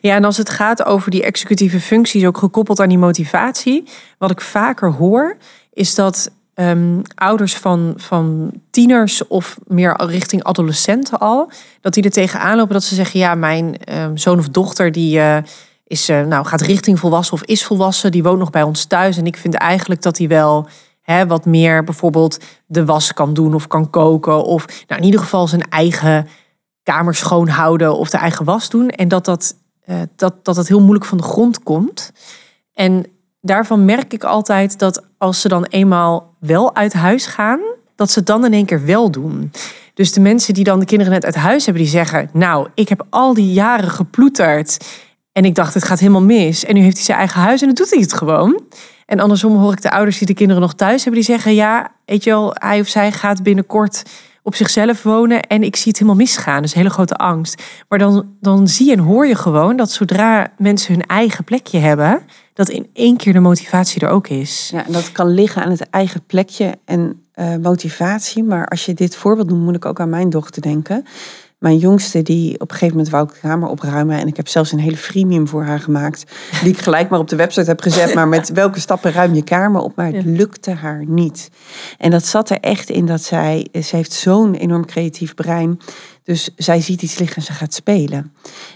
Ja, en als het gaat over die executieve functies, ook gekoppeld aan die motivatie, wat ik vaker hoor, is dat ehm, ouders van, van tieners of meer richting adolescenten al, dat die er tegenaan lopen dat ze zeggen, ja, mijn ehm, zoon of dochter die uh, is, uh, nou, gaat richting volwassen of is volwassen, die woont nog bij ons thuis en ik vind eigenlijk dat hij wel hè, wat meer bijvoorbeeld de was kan doen of kan koken of nou, in ieder geval zijn eigen kamer schoonhouden of de eigen was doen en dat dat uh, dat, dat het heel moeilijk van de grond komt. En daarvan merk ik altijd dat als ze dan eenmaal wel uit huis gaan, dat ze het dan in één keer wel doen. Dus de mensen die dan de kinderen net uit huis hebben, die zeggen: Nou, ik heb al die jaren geploeterd. En ik dacht, het gaat helemaal mis. En nu heeft hij zijn eigen huis en dan doet hij het gewoon. En andersom hoor ik de ouders die de kinderen nog thuis hebben, die zeggen: Ja, weet je wel, hij of zij gaat binnenkort op zichzelf wonen en ik zie het helemaal misgaan. Dus hele grote angst. Maar dan, dan zie en hoor je gewoon dat zodra mensen hun eigen plekje hebben, dat in één keer de motivatie er ook is. Ja, en dat kan liggen aan het eigen plekje en uh, motivatie. Maar als je dit voorbeeld noemt, moet ik ook aan mijn dochter denken. Mijn jongste, die op een gegeven moment wou ik de kamer opruimen. En ik heb zelfs een hele freemium voor haar gemaakt. Die ik gelijk maar op de website heb gezet. Maar met welke stappen ruim je kamer op? Maar het lukte haar niet. En dat zat er echt in dat zij... Ze heeft zo'n enorm creatief brein. Dus zij ziet iets liggen en ze gaat spelen.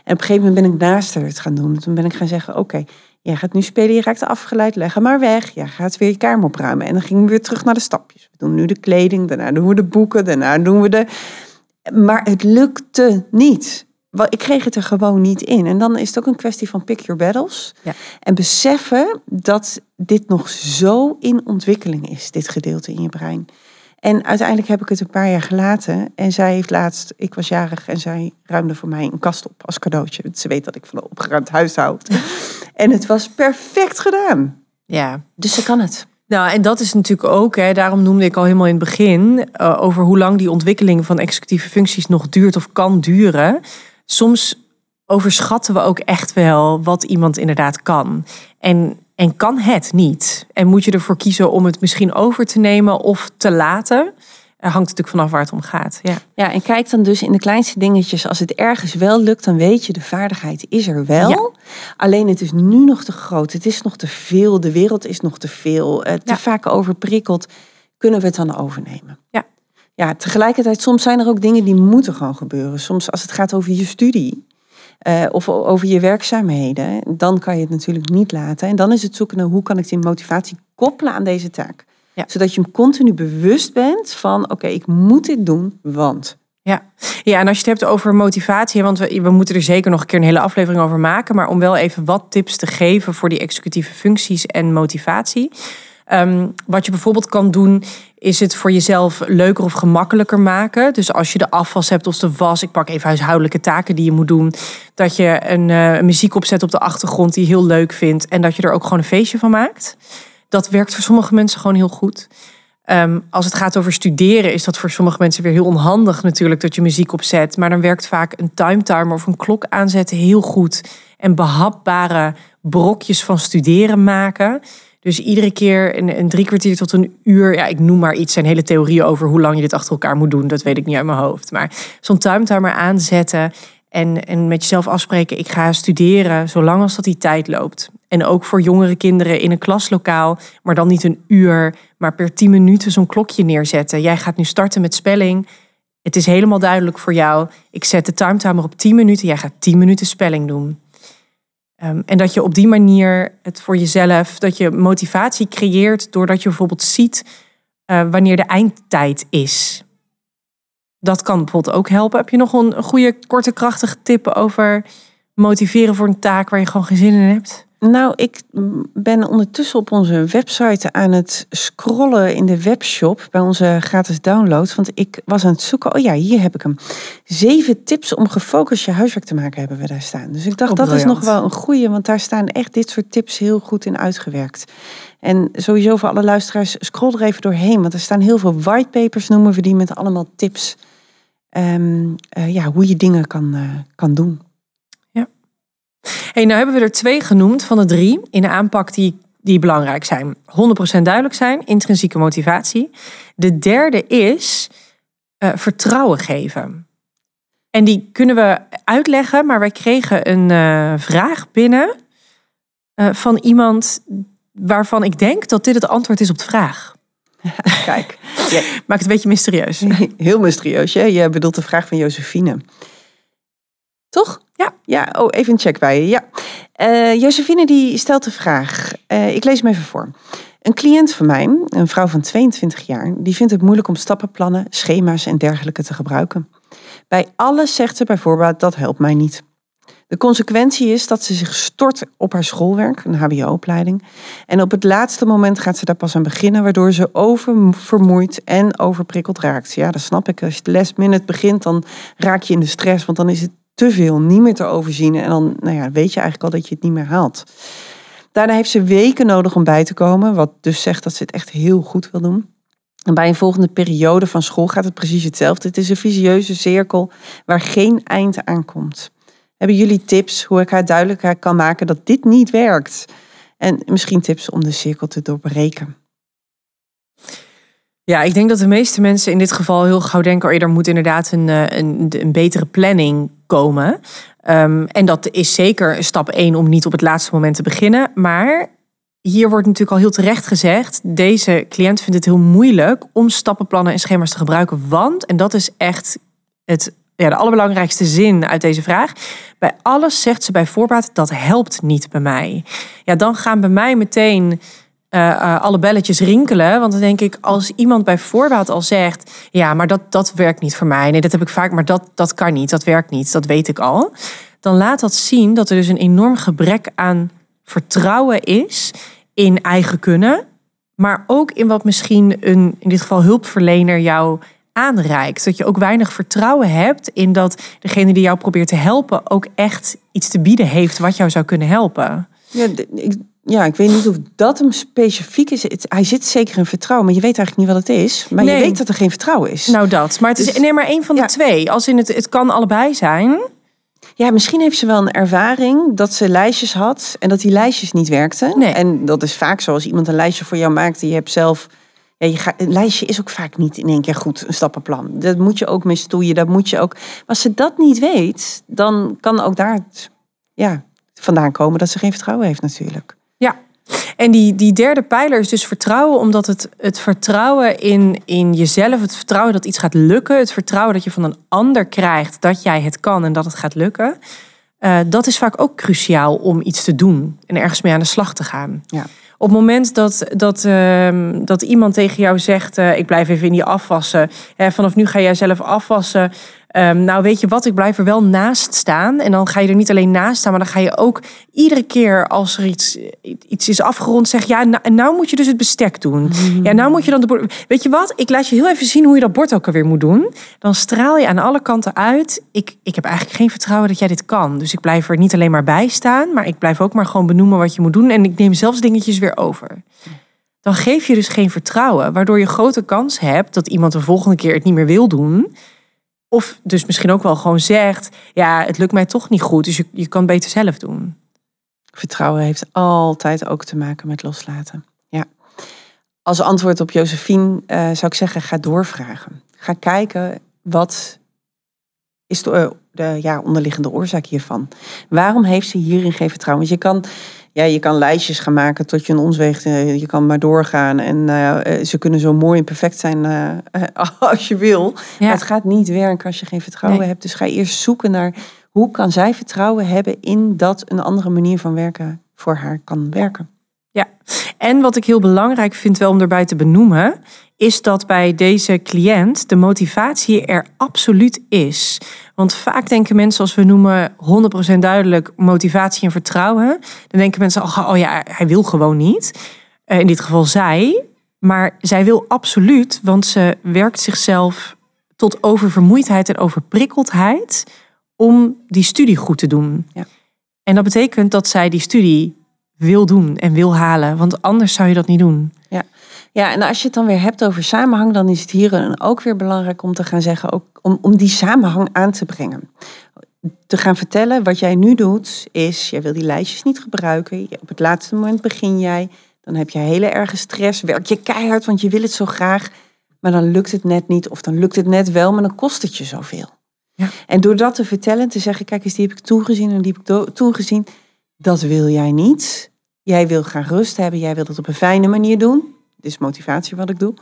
En op een gegeven moment ben ik naast haar het gaan doen. Toen ben ik gaan zeggen, oké... Jij gaat nu spelen, je raakt afgeleid, leg hem maar weg. Jij gaat weer je kamer opruimen. En dan gingen we weer terug naar de stapjes. We doen nu de kleding, daarna doen we de boeken, daarna doen we de maar het lukte niet. Ik kreeg het er gewoon niet in. En dan is het ook een kwestie van pick your battles. Ja. En beseffen dat dit nog zo in ontwikkeling is, dit gedeelte in je brein. En uiteindelijk heb ik het een paar jaar gelaten. En zij heeft laatst, ik was jarig en zij ruimde voor mij een kast op als cadeautje. Ze weet dat ik van een opgeruimd huis houd. en het was perfect gedaan. Ja. Dus ze kan het. Nou, en dat is natuurlijk ook, hè, daarom noemde ik al helemaal in het begin, uh, over hoe lang die ontwikkeling van executieve functies nog duurt of kan duren. Soms overschatten we ook echt wel wat iemand inderdaad kan. En, en kan het niet. En moet je ervoor kiezen om het misschien over te nemen of te laten hangt natuurlijk vanaf waar het om gaat. Ja. ja, en kijk dan dus in de kleinste dingetjes. Als het ergens wel lukt, dan weet je, de vaardigheid is er wel. Alleen het is nu nog te groot. Het is nog te veel. De wereld is nog te veel. Eh, te vaak overprikkeld. Kunnen we het dan overnemen? Ja. Ja, tegelijkertijd, soms zijn er ook dingen die moeten gewoon gebeuren. Soms als het gaat over je studie. Uh, of over je werkzaamheden, dan kan je het natuurlijk niet laten. En dan is het zoeken naar hoe kan ik die motivatie koppelen aan deze taak. Zodat je hem continu bewust bent van oké, ik moet dit doen, want. Ja. ja, en als je het hebt over motivatie, want we, we moeten er zeker nog een keer een hele aflevering over maken, maar om wel even wat tips te geven voor die executieve functies en motivatie. Ehm, wat je bijvoorbeeld kan doen, is het voor jezelf leuker of gemakkelijker maken. Dus als je de afwas hebt of de was, ik pak even huishoudelijke taken die je moet doen, dat je een uh, muziek opzet op de achtergrond die je heel leuk vindt en dat je er ook gewoon een feestje van maakt. Dat werkt voor sommige mensen gewoon heel goed. Um, als het gaat over studeren, is dat voor sommige mensen weer heel onhandig natuurlijk dat je muziek opzet. Maar dan werkt vaak een timetimer of een klok aanzetten heel goed. En behapbare brokjes van studeren maken. Dus iedere keer een, een drie kwartier tot een uur. Ja, ik noem maar iets. zijn hele theorieën over hoe lang je dit achter elkaar moet doen. Dat weet ik niet uit mijn hoofd. Maar zo'n timetimer aanzetten. En, en met jezelf afspreken, ik ga studeren zolang als dat die tijd loopt. En ook voor jongere kinderen in een klaslokaal, maar dan niet een uur, maar per tien minuten zo'n klokje neerzetten. Jij gaat nu starten met spelling. Het is helemaal duidelijk voor jou. Ik zet de timetimer op 10 minuten. Jij gaat 10 minuten spelling doen. Um, en dat je op die manier het voor jezelf, dat je motivatie creëert doordat je bijvoorbeeld ziet uh, wanneer de eindtijd is. Dat kan bijvoorbeeld ook helpen. Heb je nog een, een goede, korte, krachtige tip over motiveren voor een taak waar je gewoon geen zin in hebt? Nou, ik ben ondertussen op onze website aan het scrollen in de webshop bij onze gratis download. Want ik was aan het zoeken. Oh ja, hier heb ik hem. Zeven tips om gefocust je huiswerk te maken hebben we daar staan. Dus ik dacht, oh, dat is nog wel een goede. Want daar staan echt dit soort tips heel goed in uitgewerkt. En sowieso voor alle luisteraars, scroll er even doorheen. Want er staan heel veel whitepapers, noemen we die, met allemaal tips. Um, uh, ja, hoe je dingen kan, uh, kan doen. Hey, nou hebben we er twee genoemd van de drie in de aanpak die, die belangrijk zijn. 100% duidelijk zijn, intrinsieke motivatie. De derde is uh, vertrouwen geven. En die kunnen we uitleggen, maar wij kregen een uh, vraag binnen uh, van iemand waarvan ik denk dat dit het antwoord is op de vraag. Kijk, ja. maakt het een beetje mysterieus. Heel mysterieus, hè? Je bedoelt de vraag van Josephine. Toch? Ja. Ja, oh, even een check bij je. Ja. Uh, Josephine die stelt de vraag. Uh, ik lees hem even voor. Een cliënt van mij, een vrouw van 22 jaar, die vindt het moeilijk om stappenplannen, schema's en dergelijke te gebruiken. Bij alles zegt ze bijvoorbeeld dat helpt mij niet. De consequentie is dat ze zich stort op haar schoolwerk, een HBO-opleiding. En op het laatste moment gaat ze daar pas aan beginnen, waardoor ze oververmoeid en overprikkeld raakt. Ja, dat snap ik. Als je last minute begint, dan raak je in de stress, want dan is het te veel, niet meer te overzien. En dan nou ja, weet je eigenlijk al dat je het niet meer haalt. Daarna heeft ze weken nodig om bij te komen, wat dus zegt dat ze het echt heel goed wil doen. En bij een volgende periode van school gaat het precies hetzelfde. Het is een visieuze cirkel waar geen eind aan komt. Hebben jullie tips hoe ik haar duidelijker kan maken dat dit niet werkt? En misschien tips om de cirkel te doorbreken. Ja, ik denk dat de meeste mensen in dit geval heel gauw denken: oh, er moet inderdaad een, eh, een, een betere planning komen. Um, en dat is zeker stap 1 om niet op het laatste moment te beginnen. Maar hier wordt natuurlijk al heel terecht gezegd: deze cliënt vindt het heel moeilijk om stappenplannen en schema's te gebruiken. Want, en dat is echt het, ja, de allerbelangrijkste zin uit deze vraag. Bij alles zegt ze bij voorbaat: dat helpt niet bij mij. Ja, dan gaan bij mij meteen uh, uh, alle belletjes rinkelen. Want dan denk ik, als iemand bij voorbaat al zegt: Ja, maar dat, dat werkt niet voor mij. Nee, dat heb ik vaak, maar dat, dat kan niet. Dat werkt niet. Dat weet ik al. Dan laat dat zien dat er dus een enorm gebrek aan vertrouwen is in eigen kunnen. Maar ook in wat misschien een, in dit geval hulpverlener jou aanreikt. Dat je ook weinig vertrouwen hebt in dat degene die jou probeert te helpen ook echt iets te bieden heeft wat jou zou kunnen helpen. Ja, ik, ja, ik weet niet of dat hem specifiek is. hij zit zeker in vertrouwen, maar je weet eigenlijk niet wat het is. Maar je weet dat er geen vertrouwen is. Nou dat, maar het is dus, nee, maar één van de twee. Als in het, het kan allebei zijn. Ja, misschien heeft ze wel een ervaring dat ze lijstjes had en dat die lijstjes niet werkten. Nee. En dat is vaak zo als iemand een lijstje voor jou maakt en je hebt zelf. Ja, je gaat, een lijstje is ook vaak niet in één keer goed, een stappenplan. Dat moet je ook mee stoeien, dat moet je ook. Maar als ze dat niet weet, dan kan ook daar ja, vandaan komen dat ze geen vertrouwen heeft natuurlijk. Ja, en die, die derde pijler is dus vertrouwen, omdat het, het vertrouwen in, in jezelf, het vertrouwen dat iets gaat lukken, het vertrouwen dat je van een ander krijgt dat jij het kan en dat het gaat lukken, uh, dat is vaak ook cruciaal om iets te doen en ergens mee aan de slag te gaan. Ja. Op het moment dat, dat, uh, dat iemand tegen jou zegt: uh, Ik blijf even in die afwassen. Hè, vanaf nu ga jij zelf afwassen. Um, nou, weet je wat, ik blijf er wel naast staan. En dan ga je er niet alleen naast staan, maar dan ga je ook iedere keer als er iets, iets is afgerond, zeggen: Ja, nou, nou moet je dus het bestek doen. Mm. Ja, nou moet je dan de bord. Weet je wat, ik laat je heel even zien hoe je dat bord ook alweer moet doen. Dan straal je aan alle kanten uit. Ik, ik heb eigenlijk geen vertrouwen dat jij dit kan. Dus ik blijf er niet alleen maar bij staan, maar ik blijf ook maar gewoon benoemen wat je moet doen. En ik neem zelfs dingetjes weer over dan geef je dus geen vertrouwen, waardoor je grote kans hebt dat iemand de volgende keer het niet meer wil doen. Of dus misschien ook wel gewoon zegt, ja, het lukt mij toch niet goed, dus je, je kan beter zelf doen. Vertrouwen heeft altijd ook te maken met loslaten. Ja. Als antwoord op Josephine uh, zou ik zeggen, ga doorvragen. Ga kijken wat is de, uh, de ja, onderliggende oorzaak hiervan. Waarom heeft ze hierin geen vertrouwen? Want je kan ja, je kan lijstjes gaan maken tot je een ons weegt. Eh, je kan maar doorgaan. En uh, ze kunnen zo mooi en perfect zijn uh, als je wil. Maar het gaat niet werken als je geen vertrouwen hebt. Dus ga eerst zoeken naar hoe kan zij vertrouwen hebben in dat een andere manier van werken voor haar kan werken. Ja, en wat ik heel belangrijk vind wel om erbij te benoemen, is dat bij deze cliënt de motivatie er absoluut is. Want vaak denken mensen, als we noemen 100% duidelijk motivatie en vertrouwen, dan denken mensen, oh, oh ja, hij wil gewoon niet. Eh, in dit geval zij. Maar zij wil absoluut, want ze werkt zichzelf tot oververmoeidheid en overprikkeldheid om die studie goed te doen. Ja. En dat betekent dat zij die studie wil doen en wil halen, want anders zou je dat niet doen. Ja. Ja, en als je het dan weer hebt over samenhang, dan is het hier ook weer belangrijk om te gaan zeggen, ook om, om die samenhang aan te brengen. Te gaan vertellen, wat jij nu doet, is, jij wil die lijstjes niet gebruiken. Op het laatste moment begin jij, dan heb je hele erge stress, werk je keihard, want je wil het zo graag. Maar dan lukt het net niet, of dan lukt het net wel, maar dan kost het je zoveel. Ja. En door dat te vertellen, te zeggen, kijk eens, die heb ik toegezien en die heb ik toegezien. Dat wil jij niet. Jij wil graag rust hebben. Jij wil dat op een fijne manier doen. Dit is motivatie wat ik doe.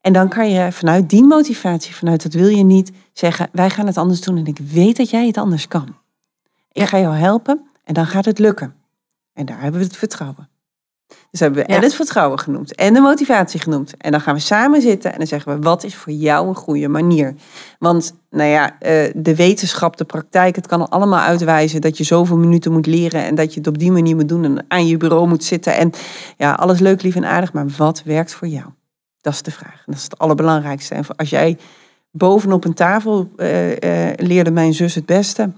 En dan kan je vanuit die motivatie, vanuit dat wil je niet, zeggen, wij gaan het anders doen en ik weet dat jij het anders kan. Ik ga jou helpen en dan gaat het lukken. En daar hebben we het vertrouwen. Dus hebben we Ja. en het vertrouwen genoemd en de motivatie genoemd. En dan gaan we samen zitten en dan zeggen we, wat is voor jou een goede manier? Want, nou ja, eh, de wetenschap, de praktijk, het kan allemaal uitwijzen dat je zoveel minuten moet leren en dat je het op die manier moet doen en aan je bureau moet zitten. En ja, alles leuk, lief en aardig, maar wat werkt voor jou? Dat is de vraag. En dat is het allerbelangrijkste. En als jij bovenop een tafel eh, eh, leerde mijn zus het beste.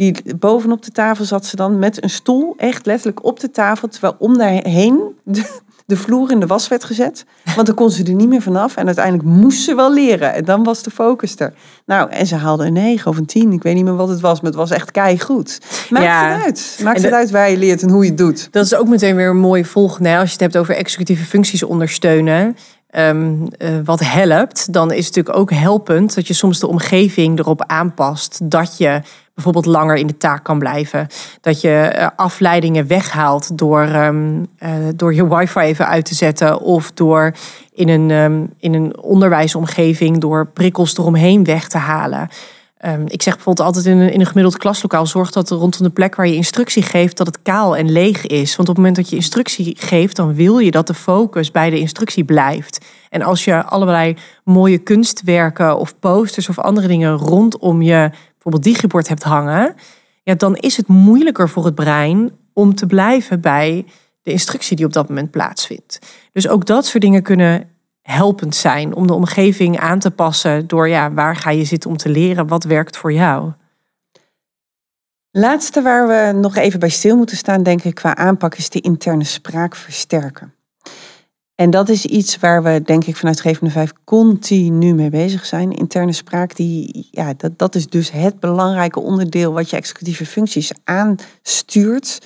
Die, bovenop de tafel zat ze dan met een stoel, echt letterlijk op de tafel, terwijl om daarheen de, de vloer in de was werd gezet. Want dan kon ze er niet meer vanaf. En uiteindelijk moest ze wel leren. En dan was de focus er. Nou, en ze haalde een 9 of een 10. Ik weet niet meer wat het was, maar het was echt keigoed. Maakt Ja. het uit. Maakt En het uit waar je leert en hoe je het doet. Dat is ook meteen weer een mooi volgende. Als je het hebt over executieve functies ondersteunen. Ehm, eh, wat helpt, dan is het natuurlijk ook helpend dat je soms de omgeving erop aanpast. Dat je bijvoorbeeld langer in de taak kan blijven. Dat je eh, afleidingen weghaalt door, ehm, eh, door je wifi even uit te zetten. Of door in een, ehm, in een onderwijsomgeving door prikkels eromheen weg te halen. Ehm, ik zeg bijvoorbeeld altijd in een, in een gemiddeld klaslokaal: zorg dat er rondom de plek waar je instructie geeft, dat het kaal en leeg is. Want op het moment dat je instructie geeft, dan wil je dat de focus bij de instructie blijft. En als je allerlei mooie kunstwerken of posters of andere dingen rondom je bijvoorbeeld digibord hebt hangen, ja, dan is het moeilijker voor het brein om te blijven bij de instructie die op dat moment plaatsvindt. Dus ook dat soort dingen kunnen helpend zijn om de omgeving aan te passen door ja, waar ga je zitten om te leren, wat werkt voor jou. Laatste waar we nog even bij stil moeten staan, denk ik, qua aanpak, is de interne spraak versterken. En dat is iets waar we, denk ik, vanuit Gevende 5 continu mee bezig zijn. Interne spraak, die, ja, dat, dat is dus het belangrijke onderdeel wat je executieve functies aanstuurt.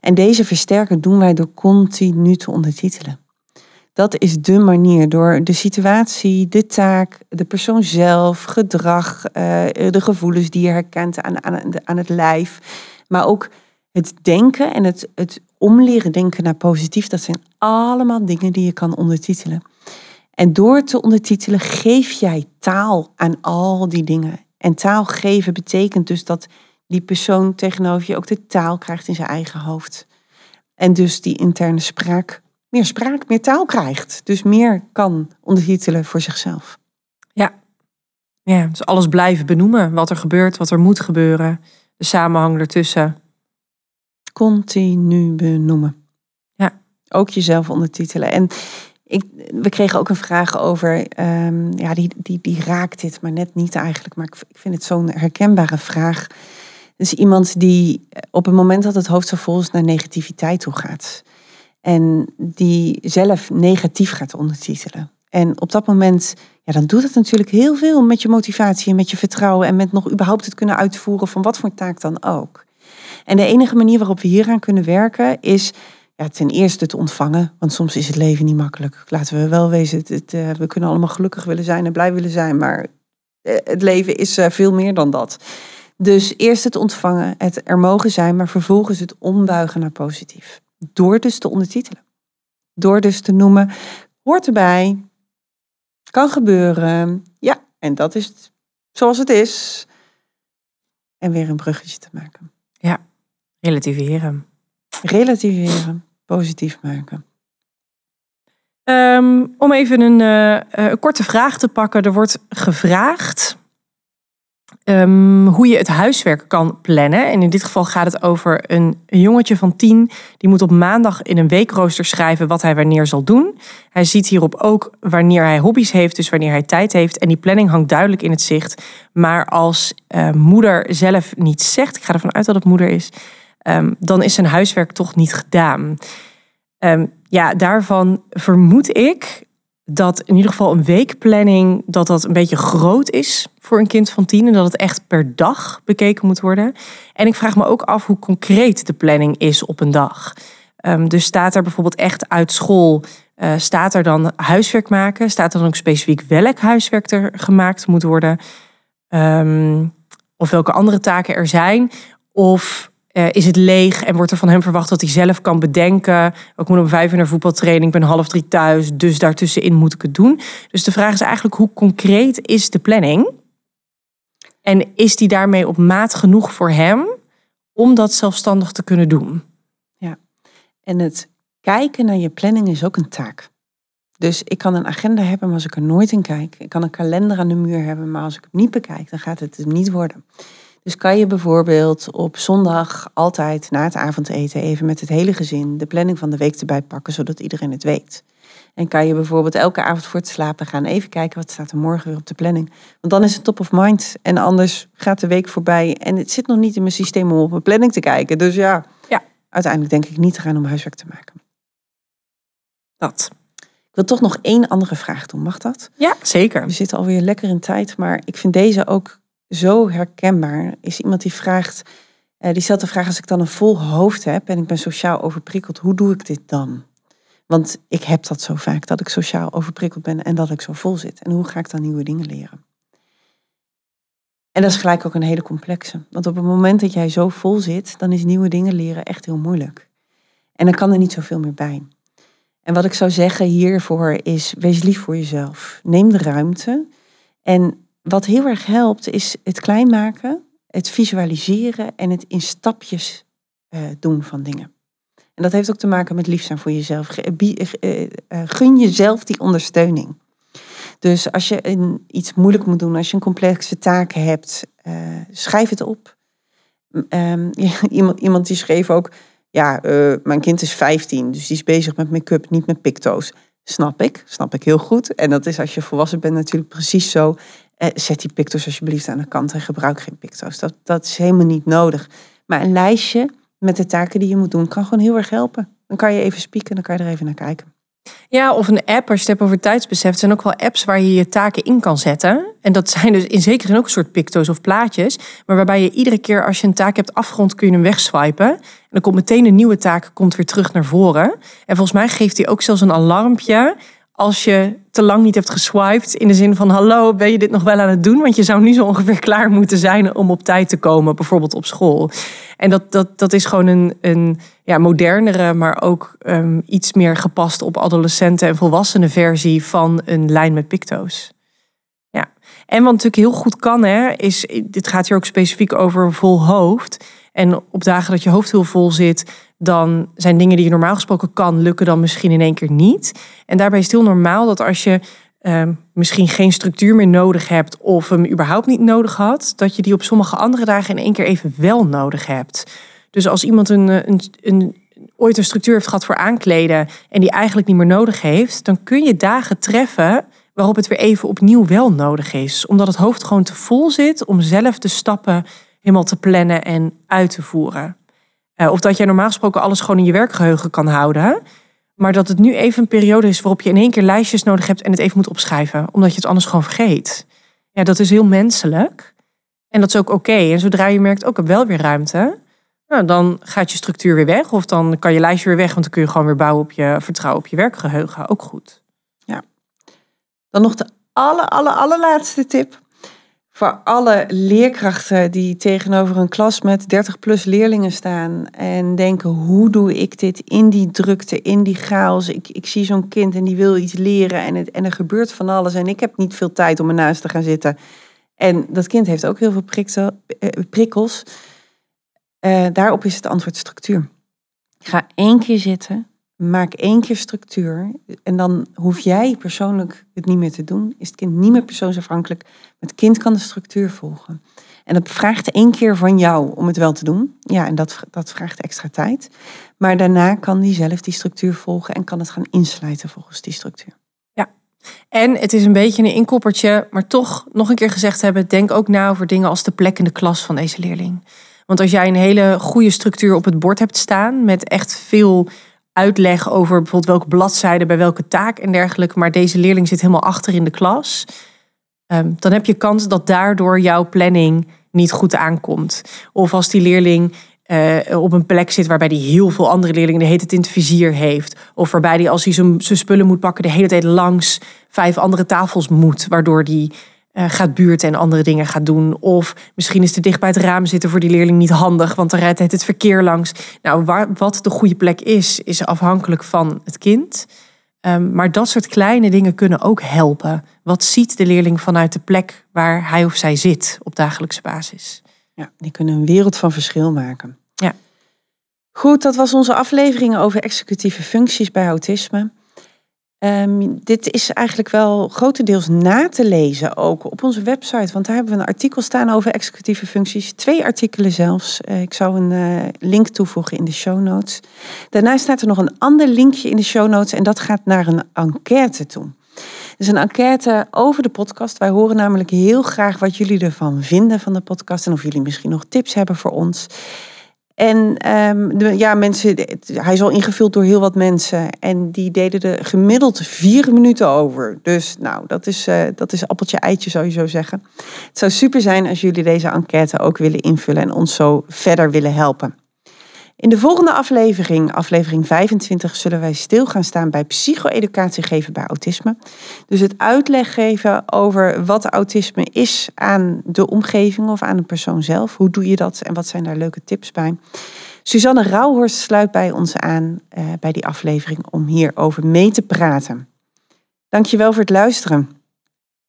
En deze versterken doen wij door continu te ondertitelen. Dat is de manier door de situatie, de taak, de persoon zelf, gedrag, eh, de gevoelens die je herkent aan, aan, aan het lijf. Maar ook het denken en het, het omleren denken naar positief. Dat zijn allemaal dingen die je kan ondertitelen. En door te ondertitelen geef jij taal aan al die dingen. En taal geven betekent dus dat die persoon tegenover je ook de taal krijgt in zijn eigen hoofd. En dus die interne spraak meer spraak, meer taal krijgt. Dus meer kan ondertitelen voor zichzelf. Ja, dus alles blijven benoemen, wat er gebeurt, wat er moet gebeuren, de samenhang ertussen. Continu benoemen. Ja. Ook jezelf ondertitelen. En ik, we kregen ook een vraag over, ehm, ja, die, die, die raakt dit, maar net niet eigenlijk. Maar ik, ik vind het zo'n herkenbare vraag. Dus iemand die op het moment dat het hoofd zo vol is naar negativiteit toe gaat. En die zelf negatief gaat ondertitelen. En op dat moment, ja, dan doet het natuurlijk heel veel met je motivatie en met je vertrouwen. En met nog überhaupt het kunnen uitvoeren van wat voor taak dan ook. En de enige manier waarop we hieraan kunnen werken is ja, ten eerste te ontvangen. Want soms is het leven niet makkelijk. Laten we wel wezen, eh, we kunnen allemaal gelukkig willen zijn en blij willen zijn. Maar eh, het leven is eh, veel meer dan dat. Dus eerst het ontvangen, het er mogen zijn, maar vervolgens het ombuigen naar positief. Door dus te ondertitelen. Door dus te noemen, hoort erbij, kan gebeuren. Ja, en dat is het zoals het is. En weer een bruggetje te maken. Relativeren. Relativeren, positief maken. Ehm, om even een, eh, eh, een korte vraag te pakken. Er wordt gevraagd ehm, hoe je het huiswerk kan plannen. En in dit geval gaat het over een, jongetje van tien. Die moet op maandag in een weekrooster schrijven wat hij wanneer zal doen. Hij ziet hierop ook wanneer hij hobby's heeft, dus wanneer hij tijd heeft. En die planning hangt duidelijk in het zicht. Maar als eh, moeder zelf niet zegt, ik ga ervan uit dat het moeder is... ehm, dan is zijn huiswerk toch niet gedaan. Ehm, ja, daarvan vermoed ik dat in ieder geval een weekplanning dat dat een beetje groot is voor een kind van tien en dat het echt per dag bekeken moet worden. En ik vraag me ook af hoe concreet de planning is op een dag. Ehm, dus staat er bijvoorbeeld echt uit school, eh, staat er dan huiswerk maken? Staat er dan ook specifiek welk huiswerk er gemaakt moet worden? Ehm, of welke andere taken er zijn. Of eh, is het leeg en wordt er van hem verwacht dat hij zelf kan bedenken. Ik moet om vijf uur naar voetbaltraining, ik ben half drie thuis, dus daartussenin moet ik het doen. Dus de vraag is eigenlijk hoe concreet is de planning? En is die daarmee op maat genoeg voor hem om dat zelfstandig te kunnen doen? Ja, en het kijken naar je planning is ook een taak. Dus ik kan een agenda hebben, maar als ik er nooit in kijk. Ik kan een kalender aan de muur hebben, maar als ik het niet bekijk, dan gaat het het niet worden. Dus kan je bijvoorbeeld op zondag altijd na het avondeten even met het hele gezin de planning van de week erbij pakken, zodat iedereen het weet. En kan je bijvoorbeeld elke avond voor het slapen gaan even kijken wat staat er morgen weer op de planning. Want dan is het top of mind. En anders gaat de week voorbij en het zit nog niet in mijn systeem om op mijn planning te kijken. Dus ja, ja. uiteindelijk denk ik niet te gaan om huiswerk te maken. Dat. Ik wil toch nog één andere vraag doen. Mag dat? Ja, zeker. We zitten alweer lekker in tijd, maar ik vind deze ook zo herkenbaar. Is iemand die vraagt, eh, die stelt de vraag: als ik dan een vol hoofd heb en ik ben sociaal overprikkeld, hoe doe ik dit dan? Want ik heb dat zo vaak, dat ik sociaal overprikkeld ben en dat ik zo vol zit. En hoe ga ik dan nieuwe dingen leren? En dat is gelijk ook een hele complexe. Want op het moment dat jij zo vol zit, dan is nieuwe dingen leren echt heel moeilijk. En dan kan er niet zoveel meer bij. En wat ik zou zeggen hiervoor is, wees lief voor jezelf. Neem de ruimte. En wat heel erg helpt, is het klein maken, het visualiseren en het in stapjes uh, doen van dingen. En dat heeft ook te maken met lief zijn voor jezelf. Eh, eh, gun jezelf die ondersteuning. Dus als je iets moeilijk moet doen, als je een complexe taak hebt, schrijf het op. Um, iemand, iemand die schreef ook, ja, mijn kind is 15, dus die is bezig met make-up, niet met picto's. Snap ik, snap ik heel goed. En dat is als je volwassen bent natuurlijk precies zo. Eh, zet die picto's alsjeblieft aan de kant en gebruik geen picto's. Dat, dat is helemaal niet nodig. Maar een lijstje met de taken die je moet doen kan gewoon heel erg helpen. Dan kan je even spieken en dan kan je er even naar kijken. Ja, of een app, als je het hebt over tijdsbesef. zijn ook wel apps waar je je taken in kan zetten. En dat zijn dus in zekere zin ook een soort picto's of plaatjes. Maar waarbij je iedere keer als je een taak hebt afgerond, kun je hem wegswipen. En dan komt meteen een nieuwe taak komt weer terug naar voren. En volgens mij geeft hij ook zelfs een alarmpje als je te lang niet hebt geswiped. In de zin van, hallo, ben je dit nog wel aan het doen? Want je zou nu zo ongeveer klaar moeten zijn om op tijd te komen, bijvoorbeeld op school. En dat, dat, dat is gewoon een, een ja, modernere, maar ook um, iets meer gepast op adolescenten en volwassenen versie van een lijn met picto's. Ja, en wat natuurlijk heel goed kan, hè, is, dit gaat hier ook specifiek over vol hoofd. En op dagen dat je hoofd heel vol zit, dan zijn dingen die je normaal gesproken kan, lukken dan misschien in één keer niet. En daarbij is het heel normaal dat als je uh, misschien geen structuur meer nodig hebt of hem überhaupt niet nodig had, dat je die op sommige andere dagen in één keer even wel nodig hebt. Dus als iemand een, eh, een, een, ooit een structuur heeft gehad voor aankleden en die eigenlijk niet meer nodig heeft, dan kun je dagen treffen waarop het weer even opnieuw wel nodig is. Omdat het hoofd gewoon te vol zit om zelf de stappen helemaal te plannen en uit te voeren. Uh, of dat jij normaal gesproken alles gewoon in je werkgeheugen kan houden. Maar dat het nu even een periode is waarop je in één keer lijstjes nodig hebt en het even moet opschrijven. Omdat je het anders gewoon vergeet. Ja, dat is heel menselijk. En dat is ook oké. En zodra je merkt, ook ik heb wel weer ruimte. Nou, dan gaat je structuur weer weg. Of dan kan je lijstje weer weg. Want dan kun je gewoon weer bouwen op je vertrouwen op je werkgeheugen. Ook goed. Ja. Dan nog de aller, aller, allerlaatste tip voor alle leerkrachten die tegenover een klas met 30 plus leerlingen staan en denken, hoe doe ik dit in die drukte, in die chaos? Ik, ik zie zo'n kind en die wil iets leren en, het, en er gebeurt van alles en ik heb niet veel tijd om ernaast te gaan zitten. En dat kind heeft ook heel veel eh, prikkels. Uh, daarop is het antwoord structuur. Ga één keer zitten, maak één keer structuur en dan hoef jij persoonlijk het niet meer te doen. Is het kind niet meer persoonsafhankelijk. Het kind kan de structuur volgen. En dat vraagt één keer van jou om het wel te doen. Ja, en dat, dat vraagt extra tijd. Maar daarna kan die zelf die structuur volgen en kan het gaan insluiten volgens die structuur. Ja, en het is een beetje een inkoppertje, maar toch nog een keer gezegd hebben: denk ook na over dingen als de plek in de klas van deze leerling. Want als jij een hele goede structuur op het bord hebt staan met echt veel uitleg over bijvoorbeeld welke bladzijde bij welke taak en dergelijke, maar deze leerling zit helemaal achter in de klas, ehm, dan heb je kans dat daardoor jouw planning niet goed aankomt. Of als die leerling uh, op een plek zit waarbij hij heel veel andere leerlingen de hele tijd in het vizier heeft. Of waarbij hij als hij zijn spullen moet pakken de hele tijd langs vijf andere tafels moet. Waardoor die gaat buurten en andere dingen gaat doen. Of misschien is te dicht bij het raam zitten voor die leerling niet handig, want dan rijdt het het verkeer langs. Nou, waar, wat de goede plek is, is afhankelijk van het kind. Um, maar dat soort kleine dingen kunnen ook helpen. Wat ziet de leerling vanuit de plek waar hij of zij zit op dagelijkse basis? Ja, die kunnen een wereld van verschil maken. Ja. Goed, dat was onze aflevering over executieve functies bij autisme. Um, dit is eigenlijk wel grotendeels na te lezen ook op onze website. Want daar hebben we een artikel staan over executieve functies. Twee artikelen zelfs. Uh, ik zou een uh, link toevoegen in de show notes. Daarnaast staat er nog een ander linkje in de show notes. En dat gaat naar een enquête toe. Dus een enquête over de podcast. Wij horen namelijk heel graag wat jullie ervan vinden van de podcast. En of jullie misschien nog tips hebben voor ons. En um, de, ja, mensen, hij is al ingevuld door heel wat mensen. En die deden er gemiddeld vier minuten over. Dus nou, dat is, uh, dat is appeltje eitje, zou je zo zeggen. Het zou super zijn als jullie deze enquête ook willen invullen en ons zo verder willen helpen. In de volgende aflevering, aflevering 25, zullen wij stil gaan staan bij psycho-educatie geven bij autisme. Dus het uitleg geven over wat autisme is aan de omgeving of aan de persoon zelf. Hoe doe je dat en wat zijn daar leuke tips bij? Suzanne Rauhorst sluit bij ons aan uh, bij die aflevering om hierover mee te praten. Dankjewel voor het luisteren.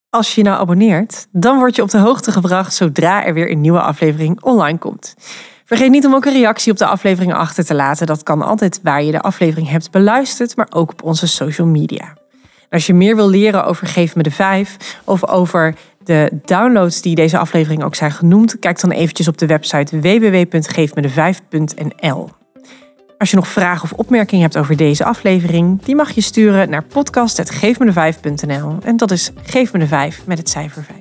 Als je je nou abonneert, dan word je op de hoogte gebracht zodra er weer een nieuwe aflevering online komt. Vergeet niet om ook een reactie op de aflevering achter te laten. Dat kan altijd waar je de aflevering hebt beluisterd, maar ook op onze social media. Als je meer wil leren over Geef me de 5 of over de downloads die deze aflevering ook zijn genoemd, kijk dan eventjes op de website www.geefmede5.nl. Als je nog vragen of opmerkingen hebt over deze aflevering, die mag je sturen naar podcast.geefmede5.nl. En dat is Geef me de 5 met het cijfer 5.